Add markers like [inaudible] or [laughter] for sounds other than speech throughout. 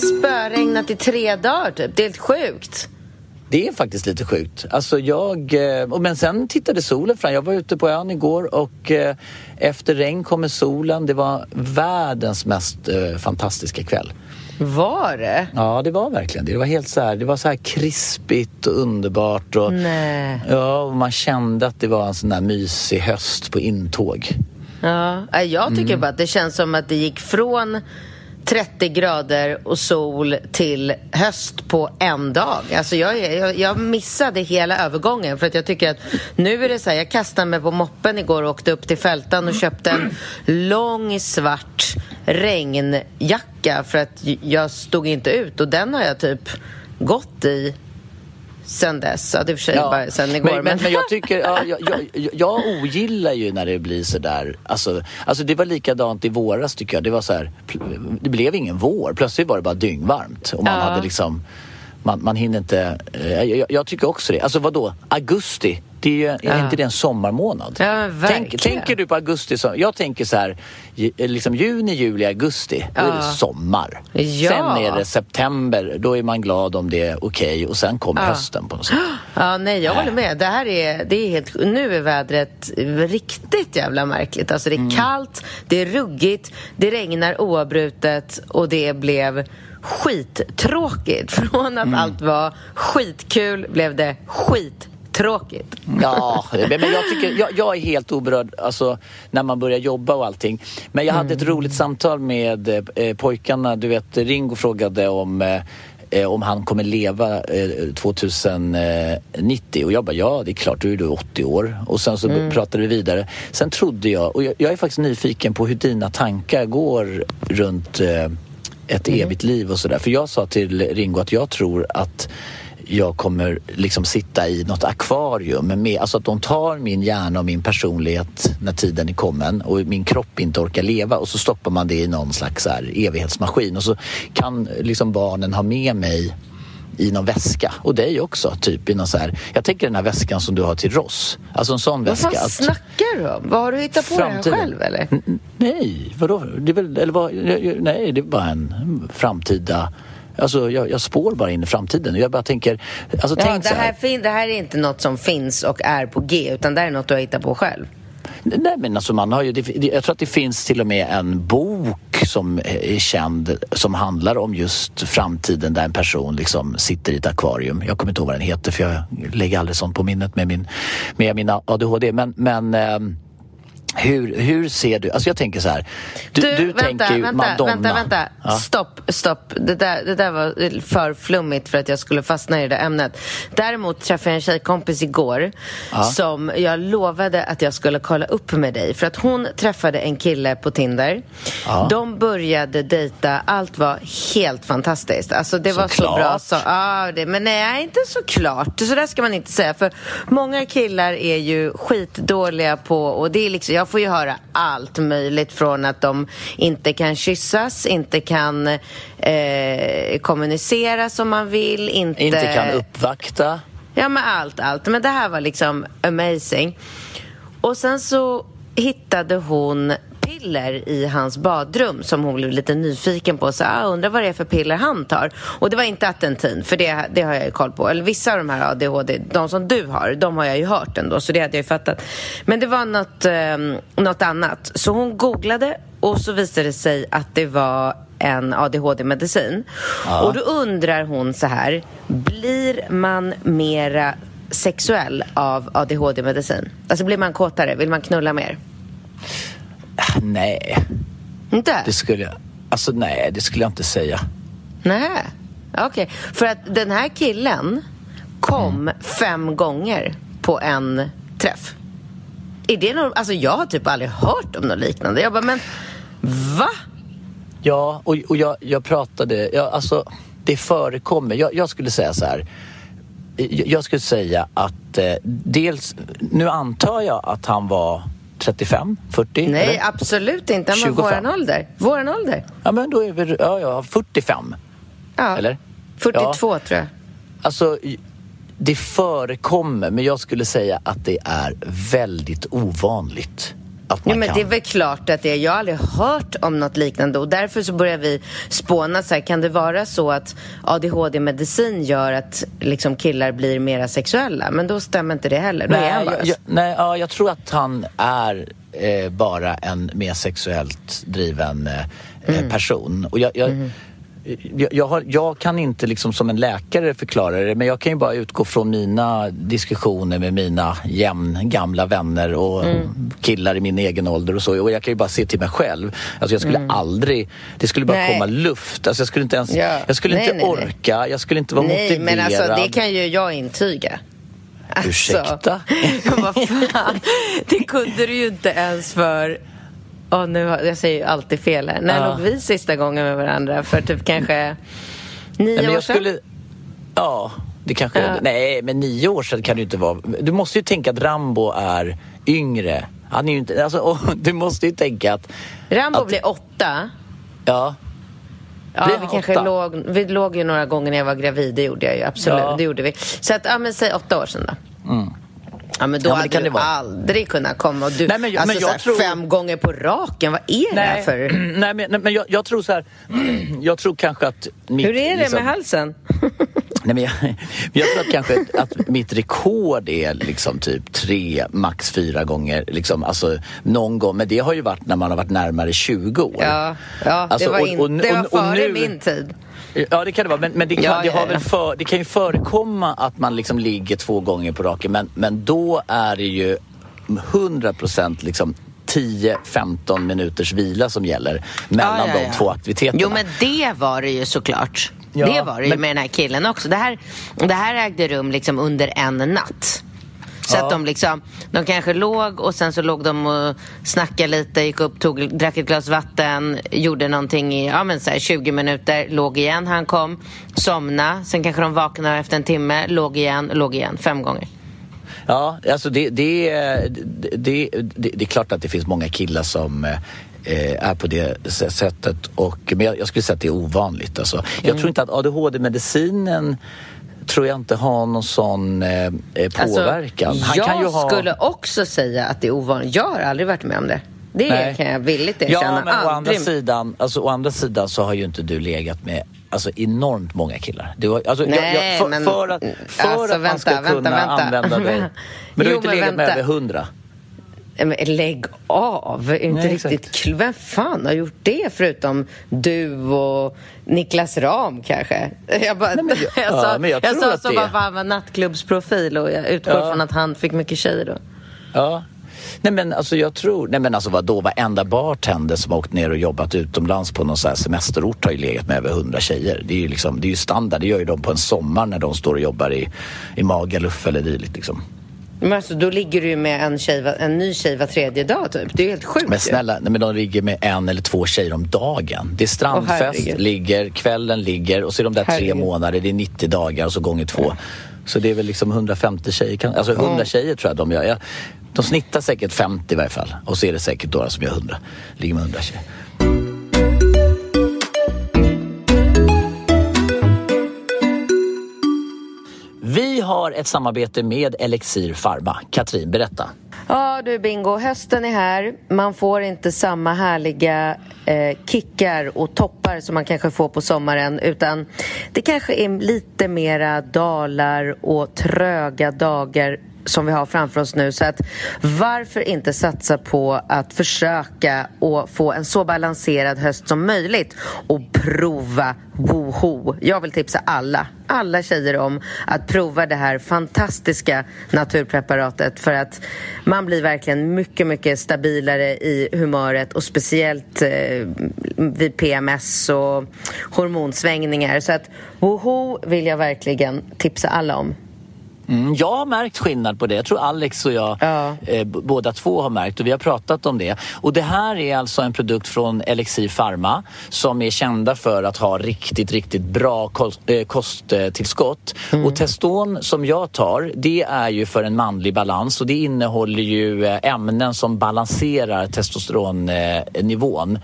Det spöregnat i tre dagar typ. Det är helt sjukt. Det är faktiskt lite sjukt. Alltså jag, eh, men sen tittade solen fram. Jag var ute på ön igår och eh, efter regn kommer solen. Det var världens mest eh, fantastiska kväll. Var det? Ja, det var verkligen det. Det var helt så här, det var så här krispigt och underbart. Och, Nej. Ja, och man kände att det var en sån där mysig höst på intåg. Ja, jag tycker Mm. bara att det känns som att det gick från 30 grader och sol till höst på en dag. Alltså jag, jag, jag missade hela övergången för att jag tycker att nu är det så här, jag kastade mig på moppen igår och åkte upp till Fältan och köpte en lång svart regnjacka för att jag stod inte ut och den har jag typ gått i sen dess. Ja, det är för sig bara sen igår. men, men, men jag tycker, ja, jag, jag, jag ogillar ju när det blir sådär, alltså, alltså det var likadant i våras tycker jag. Det var så här, det blev ingen vår. Plötsligt var det bara dyngvarmt och man Ja. hade liksom, man, man hinner inte, eh, jag, jag tycker också det. Alltså vadå, augusti, det är, ju, är Ja. inte det en sommarmånad? Ja, Tänk, tänker du på augusti som, jag tänker så här, ju- liksom juni, juli, augusti, då är det sommar. Sen är det september, då är man glad om det är okej och sen kommer hösten på något sätt. [gasps] Ja, nej, jag håller med. Det här är, det är helt... Nu är vädret riktigt jävla märkligt. Alltså, det är kallt, det är ruggigt, det regnar oavbrutet och det blev skittråkigt. [laughs] Från att allt var skitkul blev det skittråkigt. Ja, men jag, tycker, jag, jag är helt oberörd alltså, när man börjar jobba och allting. Men jag hade ett roligt samtal med eh, pojkarna. Du vet, Ringo frågade om eh, eh, om han kommer leva eh, 2090 och jag bara ja det är klart, då är du 80 år och sen så pratade vi vidare. Sen trodde jag, och jag, är faktiskt nyfiken på hur dina tankar går runt eh, ett evigt liv och sådär. För jag sa till Ringo att jag tror att jag kommer liksom sitta i något akvarium. Med, alltså att de tar min hjärna och min personlighet när tiden är kommen och min kropp inte orkar leva och så stoppar man det i någon slags evighetsmaskin och så kan liksom barnen ha med mig i någon väska och dig också, typ i någon så här. Jag tänker den här väskan som du har till Ross. Alltså en sån Vad väska. fan att- snackar du om? Vad har du hittat på Framtiden. själv, eller? N- Nej, vadå? Det är väl, eller vad, nej, det är bara en framtida... Alltså jag, jag spår bara in i framtiden. Jag bara tänker... Alltså Ja, tänk det, här här. det här är inte något som finns och är på G, utan det här är något du har hittat på själv. Nej men alltså man har ju... Det, jag tror att det finns till och med en bok som är känd som handlar om just framtiden där en person liksom sitter i ett akvarium. Jag kommer inte ihåg vad den heter för jag lägger aldrig sånt på minnet med min, med min ADHD. Men, men ehm, hur, hur ser du... Alltså jag tänker så här. Du, du, vänta, tänker ju vänta, Madonna. vänta, vänta. Ja. Stopp, stopp. Det där, det där var för flummigt för att jag skulle fastna i det där ämnet. Däremot träffade jag en tjejkompis igår som jag lovade att jag skulle kolla upp med dig. För att hon träffade en kille på Tinder. De började dejta, allt var helt fantastiskt. Alltså det var så Såklart. bra. Så, ja, det, men nej, inte så klart. Så där ska man inte säga. För många killar är ju skitdåliga på, och det är liksom, jag får ju höra allt möjligt från att de inte kan kyssas, inte kan eh, kommunicera som man vill, inte... Inte kan uppvakta. Ja, men allt, allt. Men det här var liksom amazing. Och sen så hittade hon piller i hans badrum som hon blev lite nyfiken på. Så ah, undrar vad det är för piller han tar. Och det var inte Attentin, för det, det har jag ju koll på. Eller vissa av de här ADHD, de som du har, de har jag ju hört ändå, så det hade jag ju fattat. Men det var något, eh, något annat. Så hon googlade och så visade det sig att det var en ADHD-medicin. Ja. Och då undrar hon så här, blir man mera sexuell av ADHD-medicin? Alltså blir man kåtare? Vill man knulla mer? Nej. Inte? Det skulle jag... Alltså nej, det skulle jag inte säga. Nej, okej. Okay. För att den här killen kom mm. fem gånger på en träff. Är det någon, alltså jag har typ aldrig hört om något liknande. Jag bara, men va? Ja, och, och jag, jag pratade, ja, alltså det förekommer. Jag, jag skulle säga så här. Jag skulle säga att eh, dels, nu antar jag att han var 35, 40? Nej, eller? absolut inte. Han var våran ålder. Våran ålder. Ja, men då är vi, ja, ja, 45. Ja. Eller? 42 ja. tror jag. Alltså, det förekommer, men jag skulle säga att det är väldigt ovanligt. Att man ja, men kan... Det är väl klart att det är. Jag har aldrig hört om något liknande och därför så börjar vi spåna så här, kan det vara så att ADHD-medicin gör att liksom, killar blir mera sexuella? Men då stämmer inte det heller. Då nej, är han bara... jag, nej ja, jag tror att han är eh, bara en mer sexuellt driven eh, mm. person. Och jag, jag mm jag, har, jag, kan inte liksom som en läkare förklara det men jag kan ju bara utgå från mina diskussioner med mina jämn gamla vänner och mm. killar i min egen ålder och så. Och jag kan ju bara se till mig själv. Alltså jag skulle mm. aldrig... Det skulle bara nej. komma luft. Alltså jag skulle inte ens... Ja. Jag skulle nej, inte nej, orka. Jag skulle inte vara nej, motiverad. Men alltså det kan ju jag intyga. Alltså, Ursäkta? [laughs] vad fan. Det kunde du ju inte ens för Oh, nu, jag säger ju alltid fel här. När ja. låg vi sista gången med varandra? För typ kanske nio Nej, år sedan? Skulle... Ja, det kanske... Ja. Nej, men nio år sedan kan det inte vara. Du måste ju tänka att Rambo är yngre. Han är ju inte... Alltså, [laughs] du måste ju tänka att... Rambo att... blir åtta. Ja. Ja, vi kanske låg, vi låg ju några gånger när jag var gravid, det gjorde jag ju absolut. Ja. Det gjorde vi. Så att, ja men säg åtta år sedan då. Mm. Ja, men då ja, men hade du aldrig kunnat komma. Och du, nej, men, alltså, men jag tror... Fem gånger på raken, vad är det här för... [clears throat] Nej, men, men jag, jag, tror så här... [clears throat] Jag tror kanske att... Mitt, Hur är det liksom... med halsen? [laughs] Nej, men jag, jag tror att kanske att mitt rekord är liksom typ tre, max fyra gånger. Liksom, alltså, någon gång. Men det har ju varit när man har varit närmare 20 år. Ja, ja det, alltså, var, in, och, och, det var före nu, min tid. Ja, det kan det vara. Men, men det, kan, ja, det, har väl för, det kan ju förekomma att man liksom ligger två gånger på raken. Men, men då är det ju 100 procent liksom 10-15 minuters vila som gäller mellan ja, ja, ja. de två aktiviteterna. Jo, men det var det ju såklart. Ja, det var det ju men... med den här killen också. Det här, det här ägde rum liksom under en natt. Så ja. att de liksom, de kanske låg och sen så låg de och snackade lite, gick upp, tog, drack ett glas vatten, gjorde någonting i ja, men så här, 20 minuter, låg igen, han kom, somna, sen kanske de vaknade efter en timme, låg igen, låg igen, fem gånger. Ja, alltså det, det, det, det, är klart att det finns många killar som eh, är på det sättet. Och, men jag, jag skulle säga att det är ovanligt. Alltså. Jag mm. tror inte att ADHD-medicinen tror jag inte har någon sån eh, eh alltså, påverkan. Alltså, jag ha... skulle också säga att det är ovanligt. Jag har aldrig varit med om det. Det Nej. kan jag villigt erkänna. Ja, men å andra, sidan, alltså, å andra sidan så har ju inte du legat med alltså, enormt många killar. Du har, alltså, Nej, jag, jag, för, men... För att, för alltså, att vänta, man ska vänta, kunna vänta. använda dig. [laughs] Men du har inte legat med över hundra? Lägg av! Inte Nej, riktigt kul. Vem fan har gjort det förutom du och Niklas Ram kanske? Jag, bara, Nej, men jag, [laughs] jag sa, ja, jag, jag sa så det... bara, han var nattklubbsprofil och jag utgår ja. från att han fick mycket tjejer då. Ja. Nej men alltså jag tror, nej men alltså vadå, varenda bartender som har åkt ner och jobbat utomlands på någon så här semesterort har ju legat med över hundra tjejer. Det är ju liksom, det är ju standard, det gör ju de på en sommar när de står och jobbar i, i Magaluf eller dylikt liksom. Men alltså, då ligger du ju med en, tjej, en ny tjej var tredje dag typ. Det är helt sjukt Men snälla, nej, men de ligger med en eller två tjejer om dagen. Det är strandfest, oh, ligger, kvällen ligger och så är de där herregud. tre månader, det är 90 dagar och så gånger två. Ja. Så det är väl liksom 150 tjejer, alltså 100 mm. tjejer tror jag de gör. de snittar säkert 50 i varje fall. Och så är det säkert några som gör 100, ligger med 100 tjejer. Vi har ett samarbete med Elixir Pharma. Katrin, berätta. Ja du Bingo, hösten är här. Man får inte samma härliga eh, kickar och toppar som man kanske får på sommaren utan det kanske är lite mera dalar och tröga dagar som vi har framför oss nu. Så att varför inte satsa på att försöka och få en så balanserad höst som möjligt och prova Woho. Jag vill tipsa alla, alla tjejer om att prova det här fantastiska naturpreparatet för att man blir verkligen mycket, mycket stabilare i humöret och speciellt eh, vid PMS och hormonsvängningar. Så att Woho vill jag verkligen tipsa alla om. Mm, jag har märkt skillnad på det. Jag tror Alex och jag ja. eh, båda två har märkt och vi har pratat om det. Och det här är alltså en produkt från Elixir Pharma som är kända för att ha riktigt, riktigt bra kost, eh, kosttillskott. Mm. Och Teston som jag tar, det är ju för en manlig balans och det innehåller ju eh, ämnen som balanserar testosteronnivån.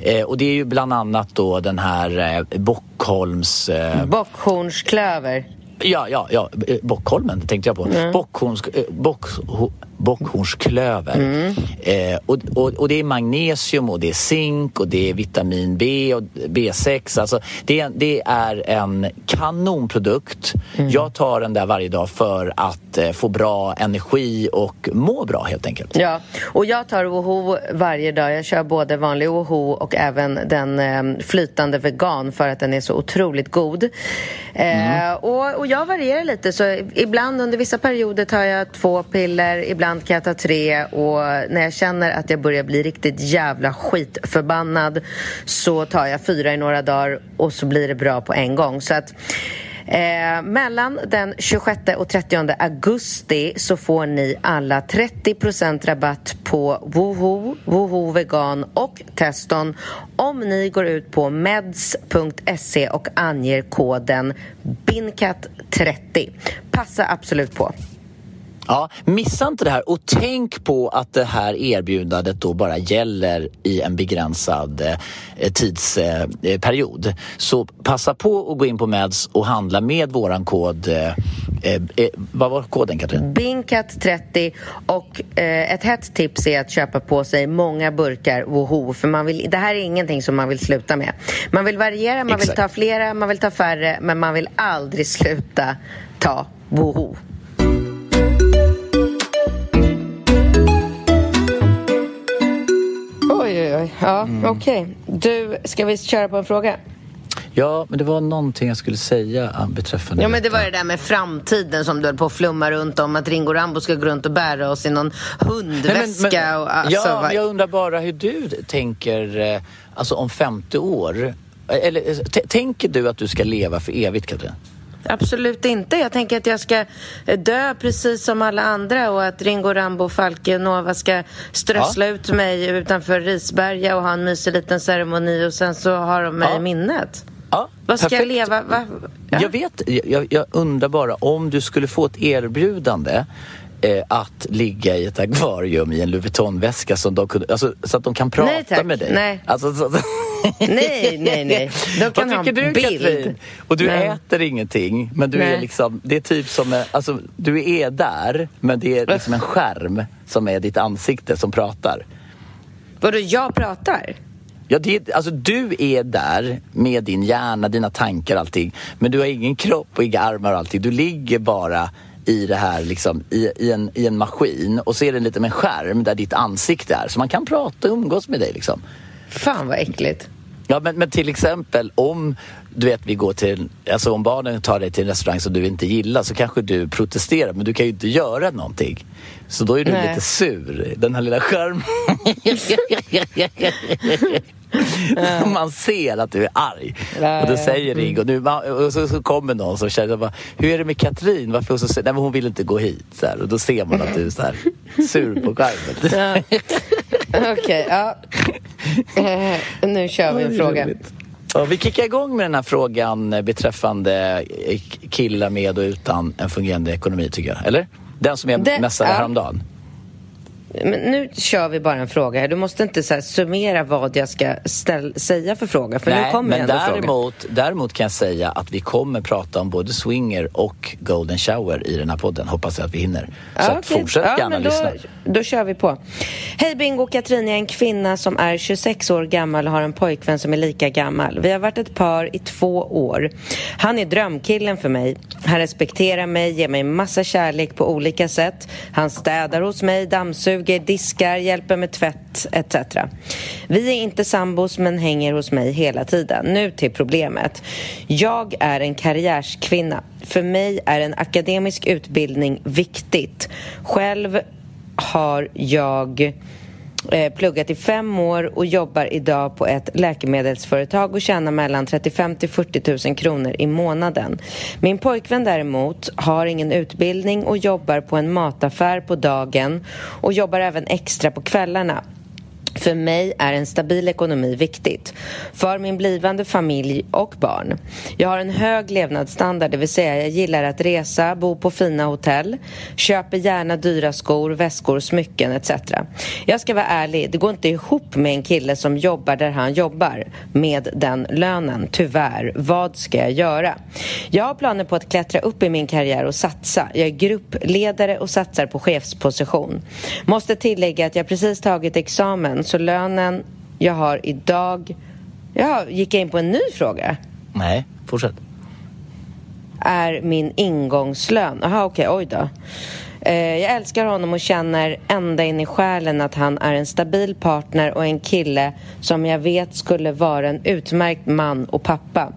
Eh, och det är ju bland annat då den här eh, Bockholms... Eh, Bockhornsklöver. Ja, ja, ja. Eh, Bockholmen tänkte jag på. Mm. Bockhorns, eh, bock, bockhornsklöver. Mm. Eh, och, och, och, det är magnesium och det är zink och det är vitamin B och B6. Alltså, det, det är en kanonprodukt. Mm. Jag tar den där varje dag för att eh, få bra energi och må bra helt enkelt. Ja, och jag tar OHO varje dag. Jag kör både vanlig OHO och även den eh, flytande vegan för att den är så otroligt god. Eh, mm. och, och jag varierar lite så ibland under vissa perioder tar jag två piller, ibland ibland kan jag ta tre och när jag känner att jag börjar bli riktigt jävla skitförbannad så tar jag fyra i några dagar och så blir det bra på en gång. Så att Eh, mellan den 26 och 30 augusti så får ni alla 30% rabatt på Woho, Woho Vegan och Teston om ni går ut på meds.se och anger koden BINCAT30. Passa absolut på. Ja, missa inte det här och tänk på att det här erbjudandet då bara gäller i en begränsad eh, tidsperiod. Så passa på att gå in på Meds och handla med våran kod. Eh, eh, vad var koden Katrin? Binkat30 och eh, ett hett tips är att köpa på sig många burkar Woho för man vill, det här är ingenting som man vill sluta med. Man vill variera, man Exakt. vill ta flera, man vill ta färre men man vill aldrig sluta ta Woho. Oj, oj. Ja, mm. okej. Okay. Du, ska vi köra på en fråga? Ja, men det var någonting jag skulle säga beträffande Ja, men det var det där med framtiden som du höll på att flumma runt om att Ringo Rambo ska gå runt och bära oss i någon hundväska. Nej, men, men, och, alltså, ja, vad... jag undrar bara hur du tänker eh, alltså om 50 år. Eller tänker du att du ska leva för evigt, Katrin? Absolut inte. Jag tänker att jag ska dö precis som alla andra och att Ringo Rambo och Falke Nova ska strössla ja. ut mig utanför Risberga och ha en mysig liten ceremoni och sen så har de mig ja. i minnet. Ja, Vad ska perfekt. jag leva? Va? Ja. Jag vet, jag, jag, undrar bara om du skulle få ett erbjudande eh, att ligga i ett akvarium i en Louis Vuitton-väska som de kunde, alltså, så att de kan prata nej, tack. med dig. Nej. Alltså, så, [laughs] nej, nej, nej. De kan Vad tycker du bild. Katrin? Och du nej. äter ingenting, men du nej. är liksom, det är typ som, alltså, du är där, men det är liksom en skärm som är ditt ansikte som pratar. Vadå, jag pratar? Ja, det, alltså du är där med din hjärna, dina tankar, allting. Men du har ingen kropp och inga armar och allting. Du ligger bara i det här liksom, i, i, en, i en maskin och så är det med en skärm där ditt ansikte är. Så man kan prata och umgås med dig liksom. Fan vad äckligt. Ja, men, men till exempel om du vet, vi går till, alltså om barnen tar dig till en restaurang som du inte gillar så kanske du protesterar men du kan ju inte göra någonting. Så då är du Nej. lite sur, den här lilla skärmen. [laughs] Man ser att du är arg. och då säger Ringo, nu, och så, så kommer någon som känner bara, hur är det med Katrin? Varför så, nej, men hon vill inte gå hit. Så här, och då ser man att du är så här, sur på skärmen. Okej, okay, ja. Uh, nu kör vi en fråga. Ja, vi kickar igång med den här frågan beträffande killar med och utan en fungerande ekonomi tycker jag. Eller? Den som jag det, messade ja. häromdagen. Men nu kör vi bara en fråga här. Du måste inte så summera vad jag ska säga för fråga, för Nej, nu kommer men däremot, däremot kan jag säga att vi kommer prata om både swinger och golden shower i den här podden. Hoppas jag att vi hinner. Så Ja, att okej. fortsätt ja, gärna men då, lyssna. Då kör vi på. Hej Bingo, Katrin är en kvinna som är 26 år gammal och har en pojkvän som är lika gammal. Vi har varit ett par i två år. Han är drömkillen för mig. Han respekterar mig, ger mig massa kärlek på olika sätt. Han städar hos mig, dammsuger, diskar, hjälper med tvätt etc. Vi är inte sambos men hänger hos mig hela tiden. Nu till problemet. Jag är en karriärskvinna. För mig är en akademisk utbildning viktigt. Själv har jag eh, pluggat i fem år och jobbar idag på ett läkemedelsföretag och tjänar mellan 35 till 40 000 kronor i månaden. Min pojkvän däremot har ingen utbildning och jobbar på en mataffär på dagen och jobbar även extra på kvällarna. För mig är en stabil ekonomi viktigt. För min blivande familj och barn. Jag har en hög levnadsstandard, det vill säga jag gillar att resa, bo på fina hotell, köper gärna dyra skor, väskor, smycken etc. Jag ska vara ärlig, det går inte ihop med en kille som jobbar där han jobbar med den lönen, tyvärr. Vad ska jag göra? Jag har planer på att klättra upp i min karriär och satsa. Jag är gruppledare och satsar på chefsposition. Måste tillägga att jag precis tagit examen så lönen jag har idag... Ja, gick jag in på en ny fråga? Nej, fortsätt. Är min ingångslön. Jaha, okej, oj då. Eh, Jag älskar honom och känner ända in i själen att han är en stabil partner och en kille som jag vet skulle vara en utmärkt man och pappa.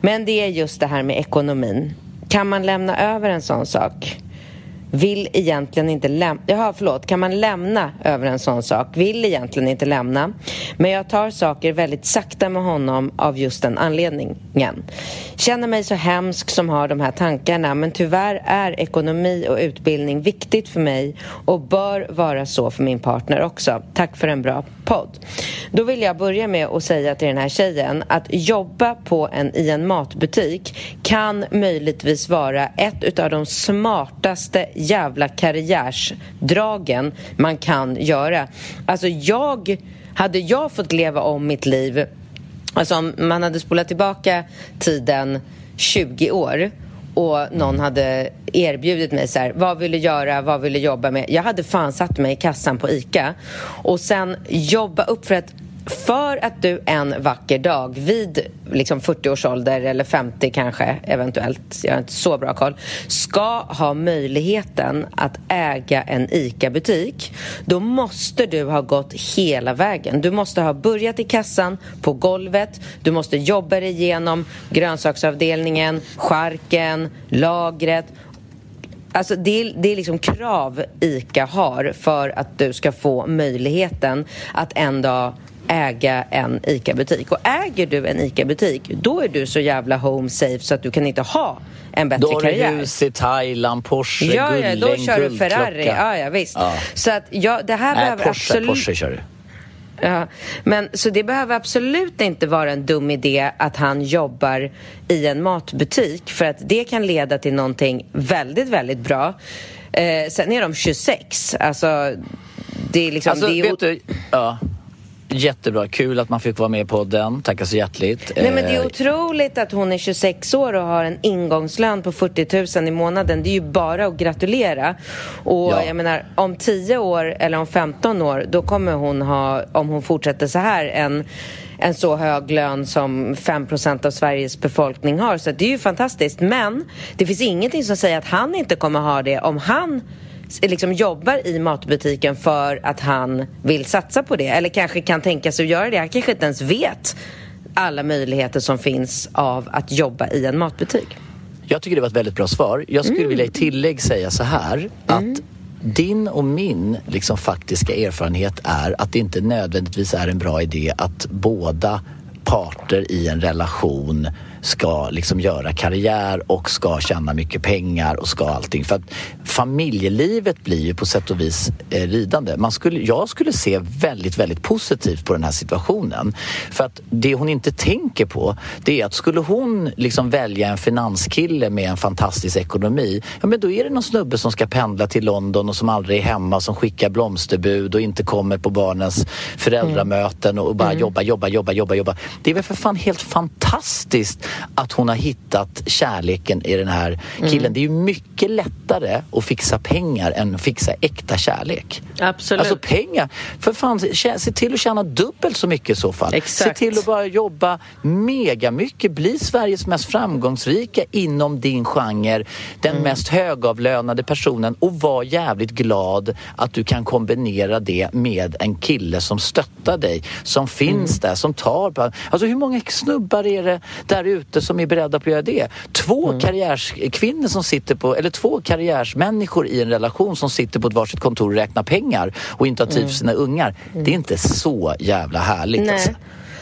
Men det är just det här med ekonomin. Kan man lämna över en sån sak? Vill egentligen inte lämna... Jaha, förlåt. Kan man lämna över en sån sak? Vill egentligen inte lämna. Men jag tar saker väldigt sakta med honom av just den anledningen. Känner mig så hemsk som har de här tankarna men tyvärr är ekonomi och utbildning viktigt för mig och bör vara så för min partner också. Tack för en bra podd. Då vill jag börja med att säga till den här tjejen att jobba på en, i en matbutik kan möjligtvis vara ett av de smartaste jävla karriärsdragen man kan göra. Alltså jag, hade jag fått leva om mitt liv Alltså om man hade spolat tillbaka tiden 20 år och någon hade erbjudit mig så här, vad vill du göra, vad vill du jobba med? Jag hade fan satt mig i kassan på ICA och sen jobba upp för att för att du en vacker dag vid liksom 40 års ålder eller 50 kanske eventuellt, jag har inte så bra koll, ska ha möjligheten att äga en ICA-butik, då måste du ha gått hela vägen. Du måste ha börjat i kassan, på golvet, du måste jobba dig igenom grönsaksavdelningen, charken, lagret Alltså det, är, det är liksom krav ICA har för att du ska få möjligheten att en dag äga en ICA-butik. Och äger du en ICA-butik, då är du så jävla home safe så att du kan inte ha en bättre Då har du karriär. hus i Thailand, Porsche, Ja, ja, då kör du. Ferrari. Ja, ja, visst. Ja. Så att ja, det här Nej, behöver Porsche, absolut... Porsche kör du. Ja, men så det behöver absolut inte vara en dum idé att han jobbar i en matbutik för att det kan leda till någonting väldigt, väldigt bra. Eh, sen är de 26, alltså det är liksom... Alltså, det är vet du, ja, jättebra. Kul att man fick vara med i podden. Tackar så hjärtligt. Nej men det är Eh, otroligt att hon är 26 år och har en ingångslön på 40 000 i månaden. Det är ju bara att gratulera. Och Ja. jag menar, om 10 år eller om 15 år, då kommer hon ha, om hon fortsätter så här, en en så hög lön som 5% av Sveriges befolkning har. Så det är ju fantastiskt. Men det finns ingenting som säger att han inte kommer ha det om han liksom jobbar i matbutiken för att han vill satsa på det. Eller kanske kan tänka sig att göra det. Han kanske inte ens vet alla möjligheter som finns av att jobba i en matbutik. Jag tycker det var ett väldigt bra svar. Jag skulle Mm. vilja i tillägg säga så här att din och min liksom, faktiska erfarenhet är att det inte nödvändigtvis är en bra idé att båda parter i en relation ska liksom göra karriär och ska tjäna mycket pengar och ska allting. För att familjelivet blir ju på sätt och vis eh, ridande. Man skulle, jag skulle se väldigt, väldigt positivt på den här situationen. För att det hon inte tänker på det är att skulle hon liksom välja en finanskille med en fantastisk ekonomi, ja men då är det någon snubbe som ska pendla till London och som aldrig är hemma, som skickar blomsterbud och inte kommer på barnens föräldramöten och bara mm. jobba, jobba, jobba, jobba, jobba. Det är väl för fan helt fantastiskt att hon har hittat kärleken i den här killen. Mm. Det är ju mycket lättare att fixa pengar än att fixa äkta kärlek. Absolut. Alltså pengar, för fan, se till att tjäna dubbelt så mycket i så fall. Exakt. Se till att bara jobba mega mycket, bli Sveriges mest framgångsrika inom din genre, den mm. mest högavlönade personen och var jävligt glad att du kan kombinera det med en kille som stöttar dig, som finns mm. där, som tar på... Alltså hur många snubbar är det där ute som är beredda på att göra det? Två mm. karriärskvinnor som sitter på, eller två karriärsmänniskor i en relation som sitter på ett varsitt kontor och räknar pengar och inte har tid för mm. sina ungar. Det är inte så jävla härligt Nej. alltså.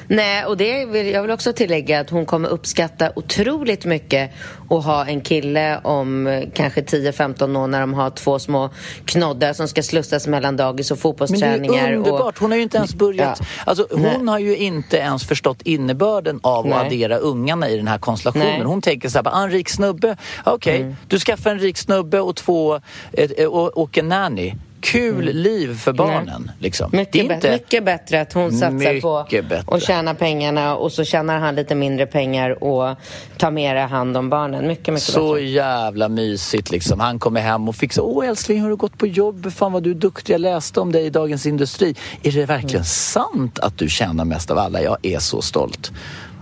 Nej, och det vill, jag vill också tillägga att hon kommer uppskatta otroligt mycket att ha en kille om eh, kanske 10-15 år när de har två små knoddar som ska slussas mellan dagis och fotbollsträningar. Men det är underbart. Och... Hon har ju inte ens börjat... Ja. Alltså, hon Nej. har ju inte ens förstått innebörden av Nej. att addera ungarna i den här konstellationen. Nej. Hon tänker så här, ah, en rik snubbe, okej, okay, mm. du skaffar en rik snubbe och två, och, och en nanny kul mm. liv för barnen. Liksom. Mycket, inte... mycket bättre att hon satsar på att tjäna pengarna och så tjänar han lite mindre pengar och tar mer hand om barnen. Mycket, mycket så bättre. jävla mysigt liksom. Han kommer hem och fixar. Åh älskling, har du gått på jobb? Fan vad du är duktig. Jag läste om dig i Dagens Industri. Är det verkligen mm. sant att du tjänar mest av alla? Jag är så stolt.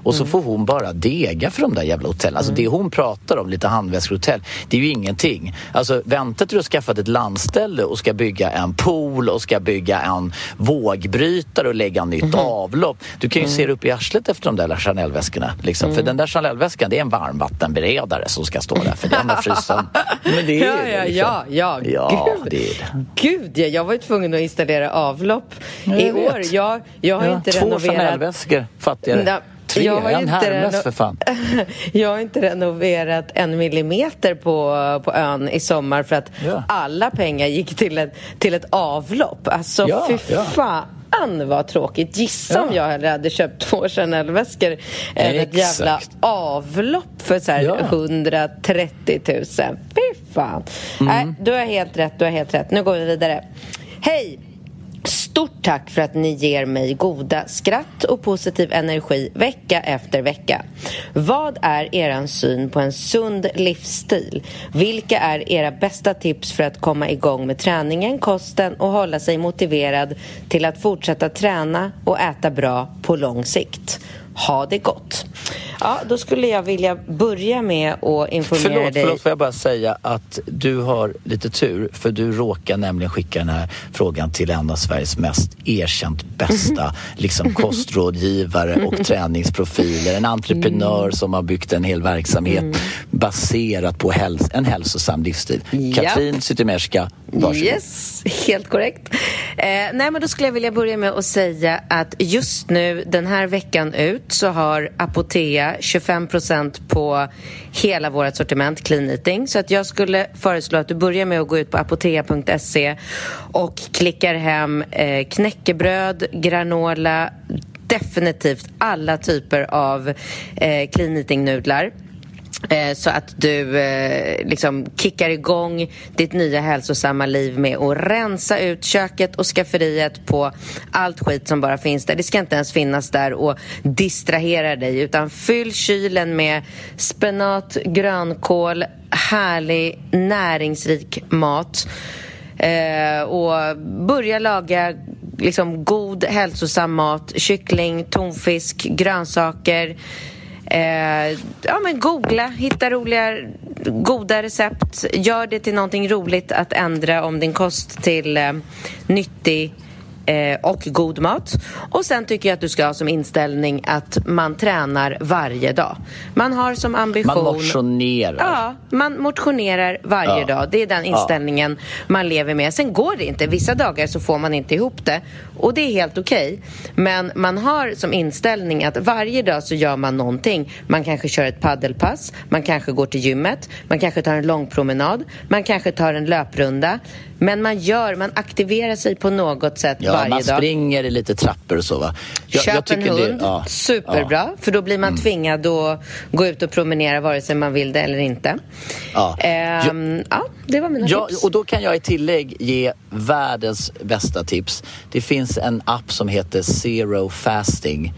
Och så mm. får hon bara dega för de där jävla hotellen. Alltså mm. det hon pratar om, lite handväskehotell, det är ju ingenting. Alltså vänta till du har skaffat ett landställe och ska bygga en pool och ska bygga en vågbrytare och lägga nytt mm. avlopp. Du kan ju mm. se det upp i arslet efter de där Chanel-väskorna. Liksom. För mm. den där Chanel-väskan, det är en varmvattenberedare som ska stå där för den har frysen. Men det är ja, ja, liksom. ja, ja, ja. Gud. Det är det. Gud, ja, jag var ju tvungen att installera avlopp jag i vet. år. Jag, jag har ja, inte två renoverat... Två Chanel-väskor, fattigare. Tre, jag har en Hermes för fan. [laughs] jag har inte renoverat en millimeter på, på ön i sommar för att ja. alla pengar gick till ett, till ett avlopp. Alltså ja, fy ja. fan vad tråkigt. Gissa om jag hellre hade köpt två Chanel-väskor än ett jävla avlopp för så här 130 000. Fy fan. Mm. Nej, du har helt rätt, du har helt rätt. Nu går vi vidare. Hej! Stort tack för att ni ger mig goda skratt och positiv energi vecka efter vecka. Vad är er syn på en sund livsstil? Vilka är era bästa tips för att komma igång med träningen, kosten och hålla sig motiverad till att fortsätta träna och äta bra på lång sikt? Ha det gott! Ja, då skulle jag vilja börja med att informera förlåt, dig. Förlåt, får jag bara säga att du har lite tur för du råkar nämligen skicka den här frågan till en av Sveriges mest erkänt bästa [laughs] liksom kostrådgivare och [laughs] träningsprofiler. En entreprenör mm. som har byggt en hel verksamhet mm. baserat på häls en hälsosam livsstil. Yep. Katrin Zytomierska, varsågod. Yes, helt korrekt. Eh, nej, men då skulle jag vilja börja med att säga att just nu, den här veckan ut, så har Apotea 25% på hela vårt sortiment clean eating. Så att jag skulle föreslå att du börjar med att gå ut på apotea.se och klickar hem eh, knäckebröd, granola, definitivt alla typer av eh, clean eating-nudlar. Eh, så att du eh, liksom kickar igång ditt nya hälsosamma liv med att rensa ut köket och skafferiet på allt skit som bara finns där. Det ska inte ens finnas där och distrahera dig utan fyll kylen med spenat, grönkål, härlig näringsrik mat. Eh, och börja laga liksom god hälsosam mat, kyckling, tonfisk, grönsaker. Eh, ja, men googla, hitta roliga, goda recept. Gör det till någonting roligt att ändra om din kost till eh, nyttig eh, och god mat. Och sen tycker jag att du ska ha som inställning att man tränar varje dag. Man har som ambition... Man motionerar. Ja, man motionerar varje Ja. dag. Det är den inställningen man lever med. Sen går det inte. Vissa dagar så får man inte ihop det. Och det är helt okej. Men man har som inställning att varje dag så gör man någonting. Man kanske kör ett paddelpass, man kanske går till gymmet, man kanske tar en lång promenad, man kanske tar en löprunda. Men man gör, man aktiverar sig på något sätt Ja, varje man dag. springer i lite trappor och så va. Jag, Köp jag en det- hund, ja. superbra. Ja. Mm. För då blir man tvingad att gå ut och promenera vare sig man vill det eller inte. Ja. Ehm, ja, det var mina Ja, tips. och då kan jag i tillägg ge världens bästa tips. Det finns en app som heter Zero Fasting.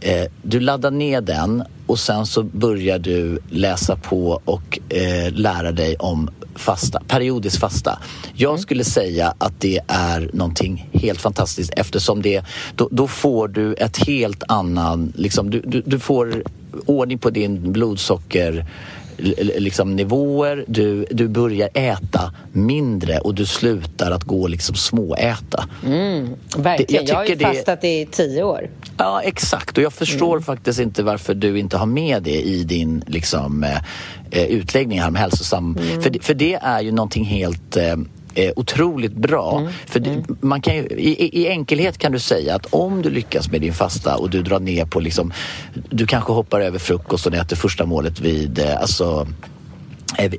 Eh, du laddar ner den och sen så börjar du läsa på och eh, lära dig om fasta, periodisk fasta. Jag skulle säga att det är någonting helt fantastiskt eftersom det, då, då får du ett helt annan, liksom, du, du, du får ordning på din blodsocker liksom nivåer, du, du börjar äta mindre och du slutar att gå liksom småäta. Verkligen. jag Jag, har ju tycker det- fastat i tio år. Ja, exakt. Och jag förstår Mm. faktiskt inte varför du inte har med det i din liksom, eh, eh, utläggning här om hälsosam... Mm. För, det- för det är ju någonting helt eh, eh, otroligt bra. Mm. För det, man kan ju, i, i- enkelhet kan du säga att om du lyckas med din fasta och du drar ner på liksom... Du kanske hoppar över frukost och äter första målet vid... Eh, alltså,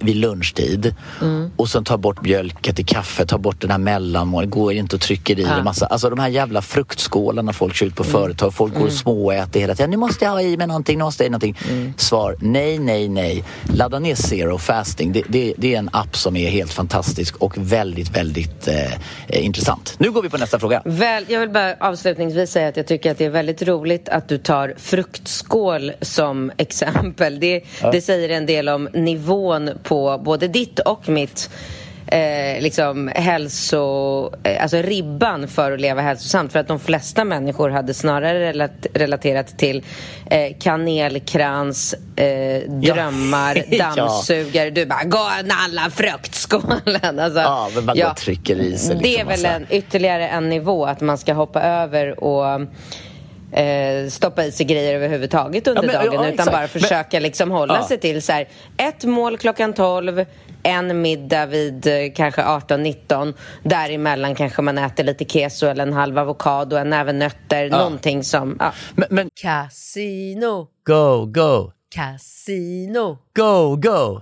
vid lunchtid Mm. och sen tar bort mjölken till kaffe, tar bort den här mellanmålet, går inte och trycker i en massa, alltså de här jävla fruktskålarna folk kör ut på företag, folk går och småäter hela tiden. Nu måste jag ha i mig någonting, nu måste jag ha i någonting. Svar, nej, nej, nej. Ladda ner Zero Fasting. Det, det, det är en app som är helt fantastisk och väldigt, väldigt eh, eh, intressant. Nu går vi på nästa fråga. Väl, jag vill bara avslutningsvis säga att jag tycker att det är väldigt roligt att du tar fruktskål som [laughs] exempel. Det, det säger en del om nivån på både ditt och mitt eh, liksom hälso... Eh, alltså ribban för att leva hälsosamt. För att de flesta människor hade snarare relat, relaterat till eh, kanelkrans, eh, drömmar, [laughs] Ja. dammsugare. Du bara, gå och nalla fruktskålen. Alltså, Ja, men man och trycker i sig det är liksom väl en, ytterligare en nivå att man ska hoppa över och eh, stoppa i sig grejer överhuvudtaget under Ja, men- dagen ja, utan exakt. bara Men- försöka liksom hålla Ja. sig till så här, ett mål klockan 12 en middag vid eh, kanske 18-19 däremellan kanske man äter lite keso eller en halv avokado, en näve nötter, någonting som ja. Men, men Casino, go, go, casino, go, go!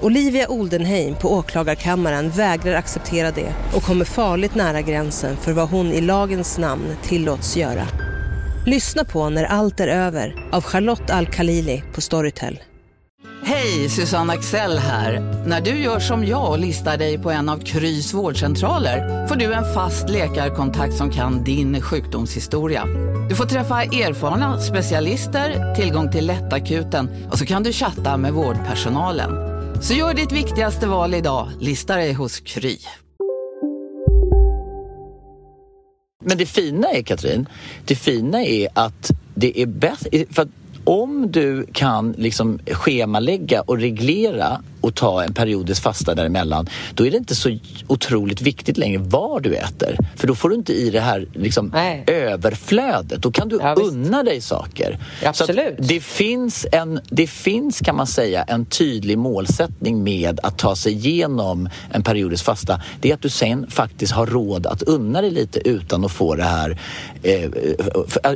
Olivia Oldenheim på åklagarkammaren vägrar acceptera det och kommer farligt nära gränsen för vad hon i lagens namn tillåts göra. Lyssna på När allt är över av Charlotte Al-Khalili på Storytel. Hej, Susanne Axel här. När du gör som jag och listar dig på en av Krys vårdcentraler får du en fast läkarkontakt som kan din sjukdomshistoria. Du får träffa erfarna specialister, tillgång till lättakuten och så kan du chatta med vårdpersonalen. Så gör ditt viktigaste val idag, lista dig hos Kry. Men det fina är, Katrin, det fina är att det är bäst... För att om du kan liksom schemalägga och reglera och ta en periodisk fasta däremellan, då är det inte så otroligt viktigt längre vad du äter. För då får du inte i det här liksom, överflödet. Då kan du ja, unna dig saker. Absolut. det, finns en, det finns, kan man säga, en tydlig målsättning med att ta sig igenom en periodisk fasta. Det är att du sen faktiskt har råd att unna dig lite utan att få det här eh,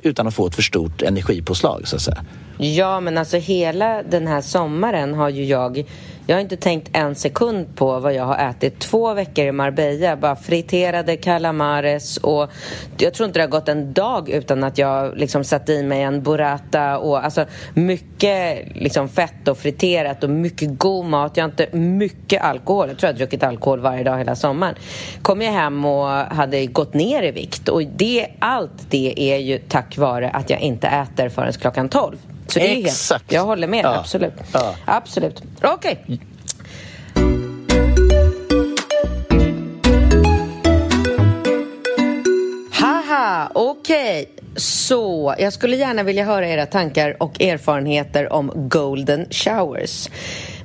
utan att få ett för stort energipåslag, så att säga. Ja, men alltså hela den här sommaren har ju jag jag har inte tänkt en sekund på vad jag har ätit. Två veckor i Marbella, bara friterade calamares och jag tror inte det har gått en dag utan att jag liksom satt i mig en burrata och alltså mycket liksom fett och friterat och mycket god mat. Jag har inte mycket alkohol. Jag tror jag har druckit alkohol varje dag hela sommaren. Kom jag hem och hade gått ner i vikt och det, allt det är ju tack vare att jag inte äter förrän klockan 12. Så det Exakt. Helt, jag håller med, ja. absolut. Ja. Absolut. Okej. Okay. Haha, okej. Okay. Så, jag skulle gärna vilja höra era tankar och erfarenheter om golden showers.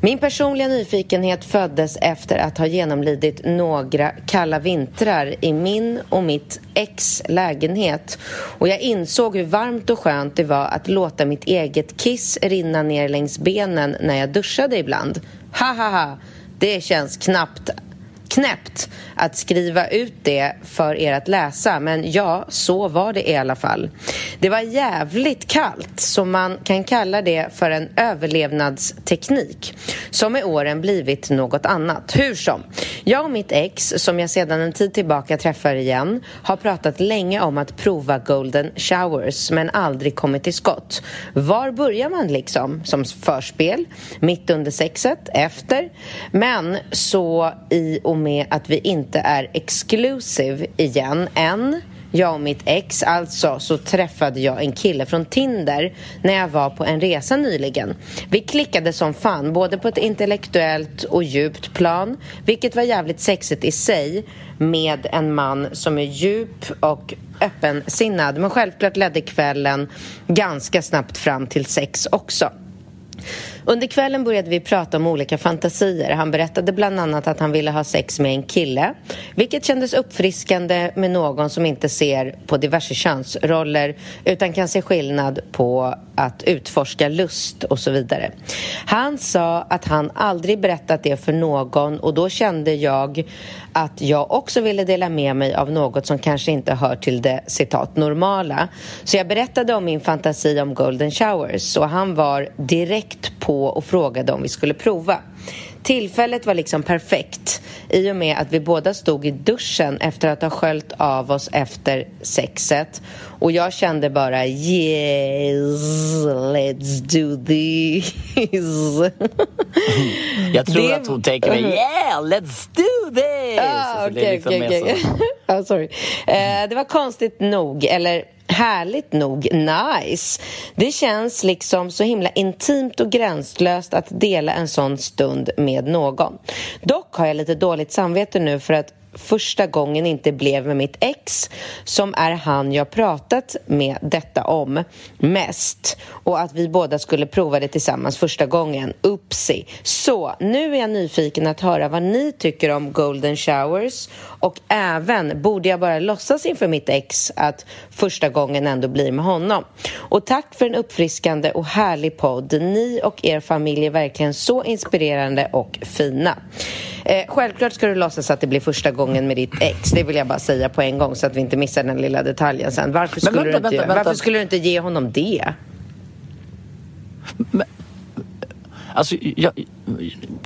Min personliga nyfikenhet föddes efter att ha genomlidit några kalla vintrar i min och mitt ex lägenhet och jag insåg hur varmt och skönt det var att låta mitt eget kiss rinna ner längs benen när jag duschade ibland. Ha ha ha! Det känns knappt knäppt att skriva ut det för er att läsa men ja, så var det i alla fall. Det var jävligt kallt så man kan kalla det för en överlevnadsteknik som med åren blivit något annat. Hur som, jag och mitt ex som jag sedan en tid tillbaka träffar igen har pratat länge om att prova golden showers men aldrig kommit till skott. Var börjar man liksom? Som förspel? Mitt under sexet? Efter? Men så i och med att vi inte är exclusive igen än jag och mitt ex, alltså så träffade jag en kille från Tinder när jag var på en resa nyligen. Vi klickade som fan, både på ett intellektuellt och djupt plan, vilket var jävligt sexigt i sig med en man som är djup och öppensinnad. Men självklart ledde kvällen ganska snabbt fram till sex också. Under kvällen började vi prata om olika fantasier. Han berättade bland annat att han ville ha sex med en kille vilket kändes uppfriskande med någon som inte ser på diverse könsroller utan kan se skillnad på att utforska lust och så vidare. Han sa att han aldrig berättat det för någon och då kände jag att jag också ville dela med mig av något som kanske inte hör till det citat normala. Så jag berättade om min fantasi om golden showers och han var direkt på och frågade om vi skulle prova. Tillfället var liksom perfekt i och med att vi båda stod i duschen efter att ha sköljt av oss efter sexet och jag kände bara yes, let's do this. [laughs] jag tror det... att hon tänker mig yeah, let's do this. Ah, okay, liksom okay, okay. oh, sorry. Uh, det var konstigt nog, eller härligt nog nice. Det känns liksom så himla intimt och gränslöst att dela en sån stund med någon. Dock har jag lite dåligt samvete nu för att första gången inte blev med mitt ex som är han jag pratat med detta om mest och att vi båda skulle prova det tillsammans första gången. Upsi! Så, nu är jag nyfiken att höra vad ni tycker om golden showers och även, borde jag bara låtsas inför mitt ex att första gången ändå blir med honom? Och tack för en uppfriskande och härlig podd. Ni och er familj är verkligen så inspirerande och fina. Eh, självklart ska du låtsas att det blir första gången med ditt ex. Det vill jag bara säga på en gång så att vi inte missar den lilla detaljen sen. Varför skulle, vänta, du, inte, vänta, vänta. varför skulle du inte ge honom det? Men, alltså, jag,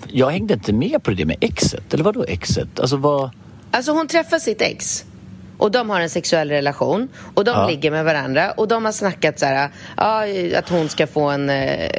jag hängde inte med på det med exet. Eller vad då exet? Alltså, vad... alltså hon träffar sitt ex och de har en sexuell relation och de ja. ligger med varandra och de har snackat så här, ja, att hon ska få en, eh,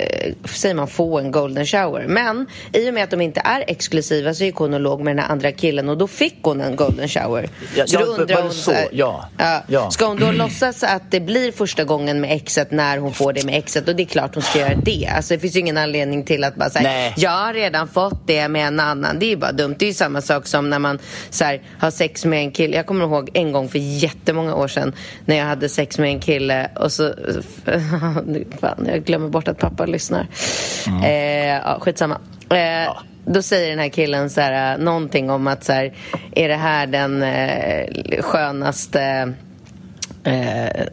säger man få en golden shower. Men i och med att de inte är exklusiva så gick hon och låg med den här andra killen och då fick hon en golden shower. Ja, så ja, då undrar hon så, här, ja. ja. Ska hon då låtsas att det blir första gången med exet när hon får det med exet och det är klart hon ska göra det. Alltså det finns ju ingen anledning till att bara säga, jag har redan fått det med en annan. Det är ju bara dumt. Det är ju samma sak som när man så här, har sex med en kille. Jag kommer ihåg en gång för jättemånga år sedan när jag hade sex med en kille och så... [laughs] Fan, jag glömmer bort att pappa lyssnar. Mm. Eh, ja, skitsamma. Eh, ja. då säger den här killen så här, någonting om att så här, är det här den eh, skönaste eh,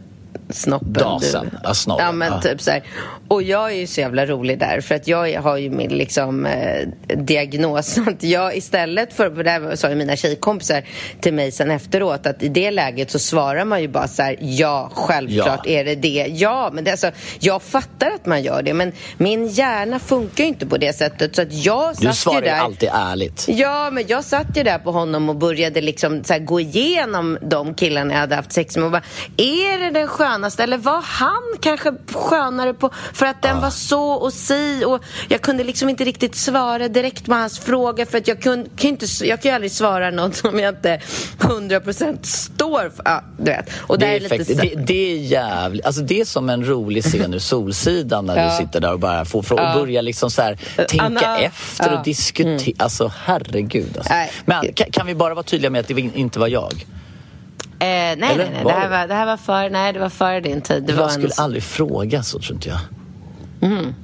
snoppen Dasen, snorren, Ja, men ja. typ så här. Och jag är ju så jävla rolig där för att jag har ju min liksom eh, diagnos [laughs] att jag istället för, för det här sa ju mina tjejkompisar till mig sen efteråt att i det läget så svarar man ju bara så här ja, självklart Ja. är det det. Ja, men det, alltså, jag fattar att man gör det men min hjärna funkar ju inte på det sättet så att jag Du satt svarar ju ju där alltid ärligt. Ja, men jag satt ju där på honom och började liksom så här gå igenom de killarna jag hade haft sex med och bara, är det den skönaste eller var han kanske skönare på för att den var så och si och jag kunde liksom inte riktigt svara direkt på hans fråga för att jag kunde, kan inte, jag kan ju aldrig svara något som jag inte 100% står för. Ja, du vet. Och Det är, är lite så- det, det är jävligt, alltså det är som en rolig scen [laughs] ur Solsidan när Ja. du sitter där och bara får Ja. och börjar liksom så här, tänka Anna- efter. Mm. och diskutera. Alltså herregud. Alltså. Nej. Men kan, kan vi bara vara tydliga med att det inte var jag? Eh, nej, nej, Eller? nej. Var Det här var, det här var före, nej, det var före din tid. Det jag skulle en... aldrig fråga så tror inte jag. Mm.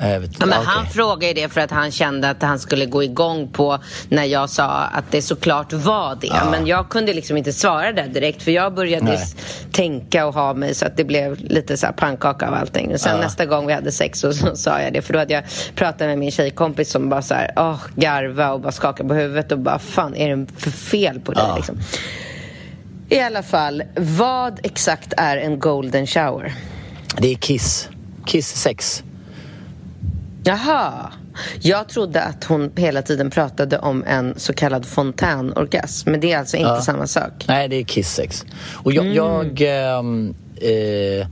Jag vet, Ja, men okej. Han frågade ju det för att han kände att han skulle gå igång på när jag sa att det såklart var det. Ja. Men jag kunde liksom inte svara där direkt för jag började Nej. tänka och ha mig så att det blev lite så här pannkaka av allting. Och sen Ja. nästa gång vi hade sex så, så sa jag det för då hade jag pratat med min tjejkompis som bara så här, åh, garva och bara skaka på huvudet och bara fan är det för fel på dig liksom. I alla fall, vad exakt är en golden shower? Det är Kiss. Kiss 6. Jaha. Jag trodde att hon hela tiden pratade om en så kallad fontänorgasm. Men det är alltså inte Ja. samma sak. Nej, det är Kiss 6. Och jag... Mm. jag ehm, eh,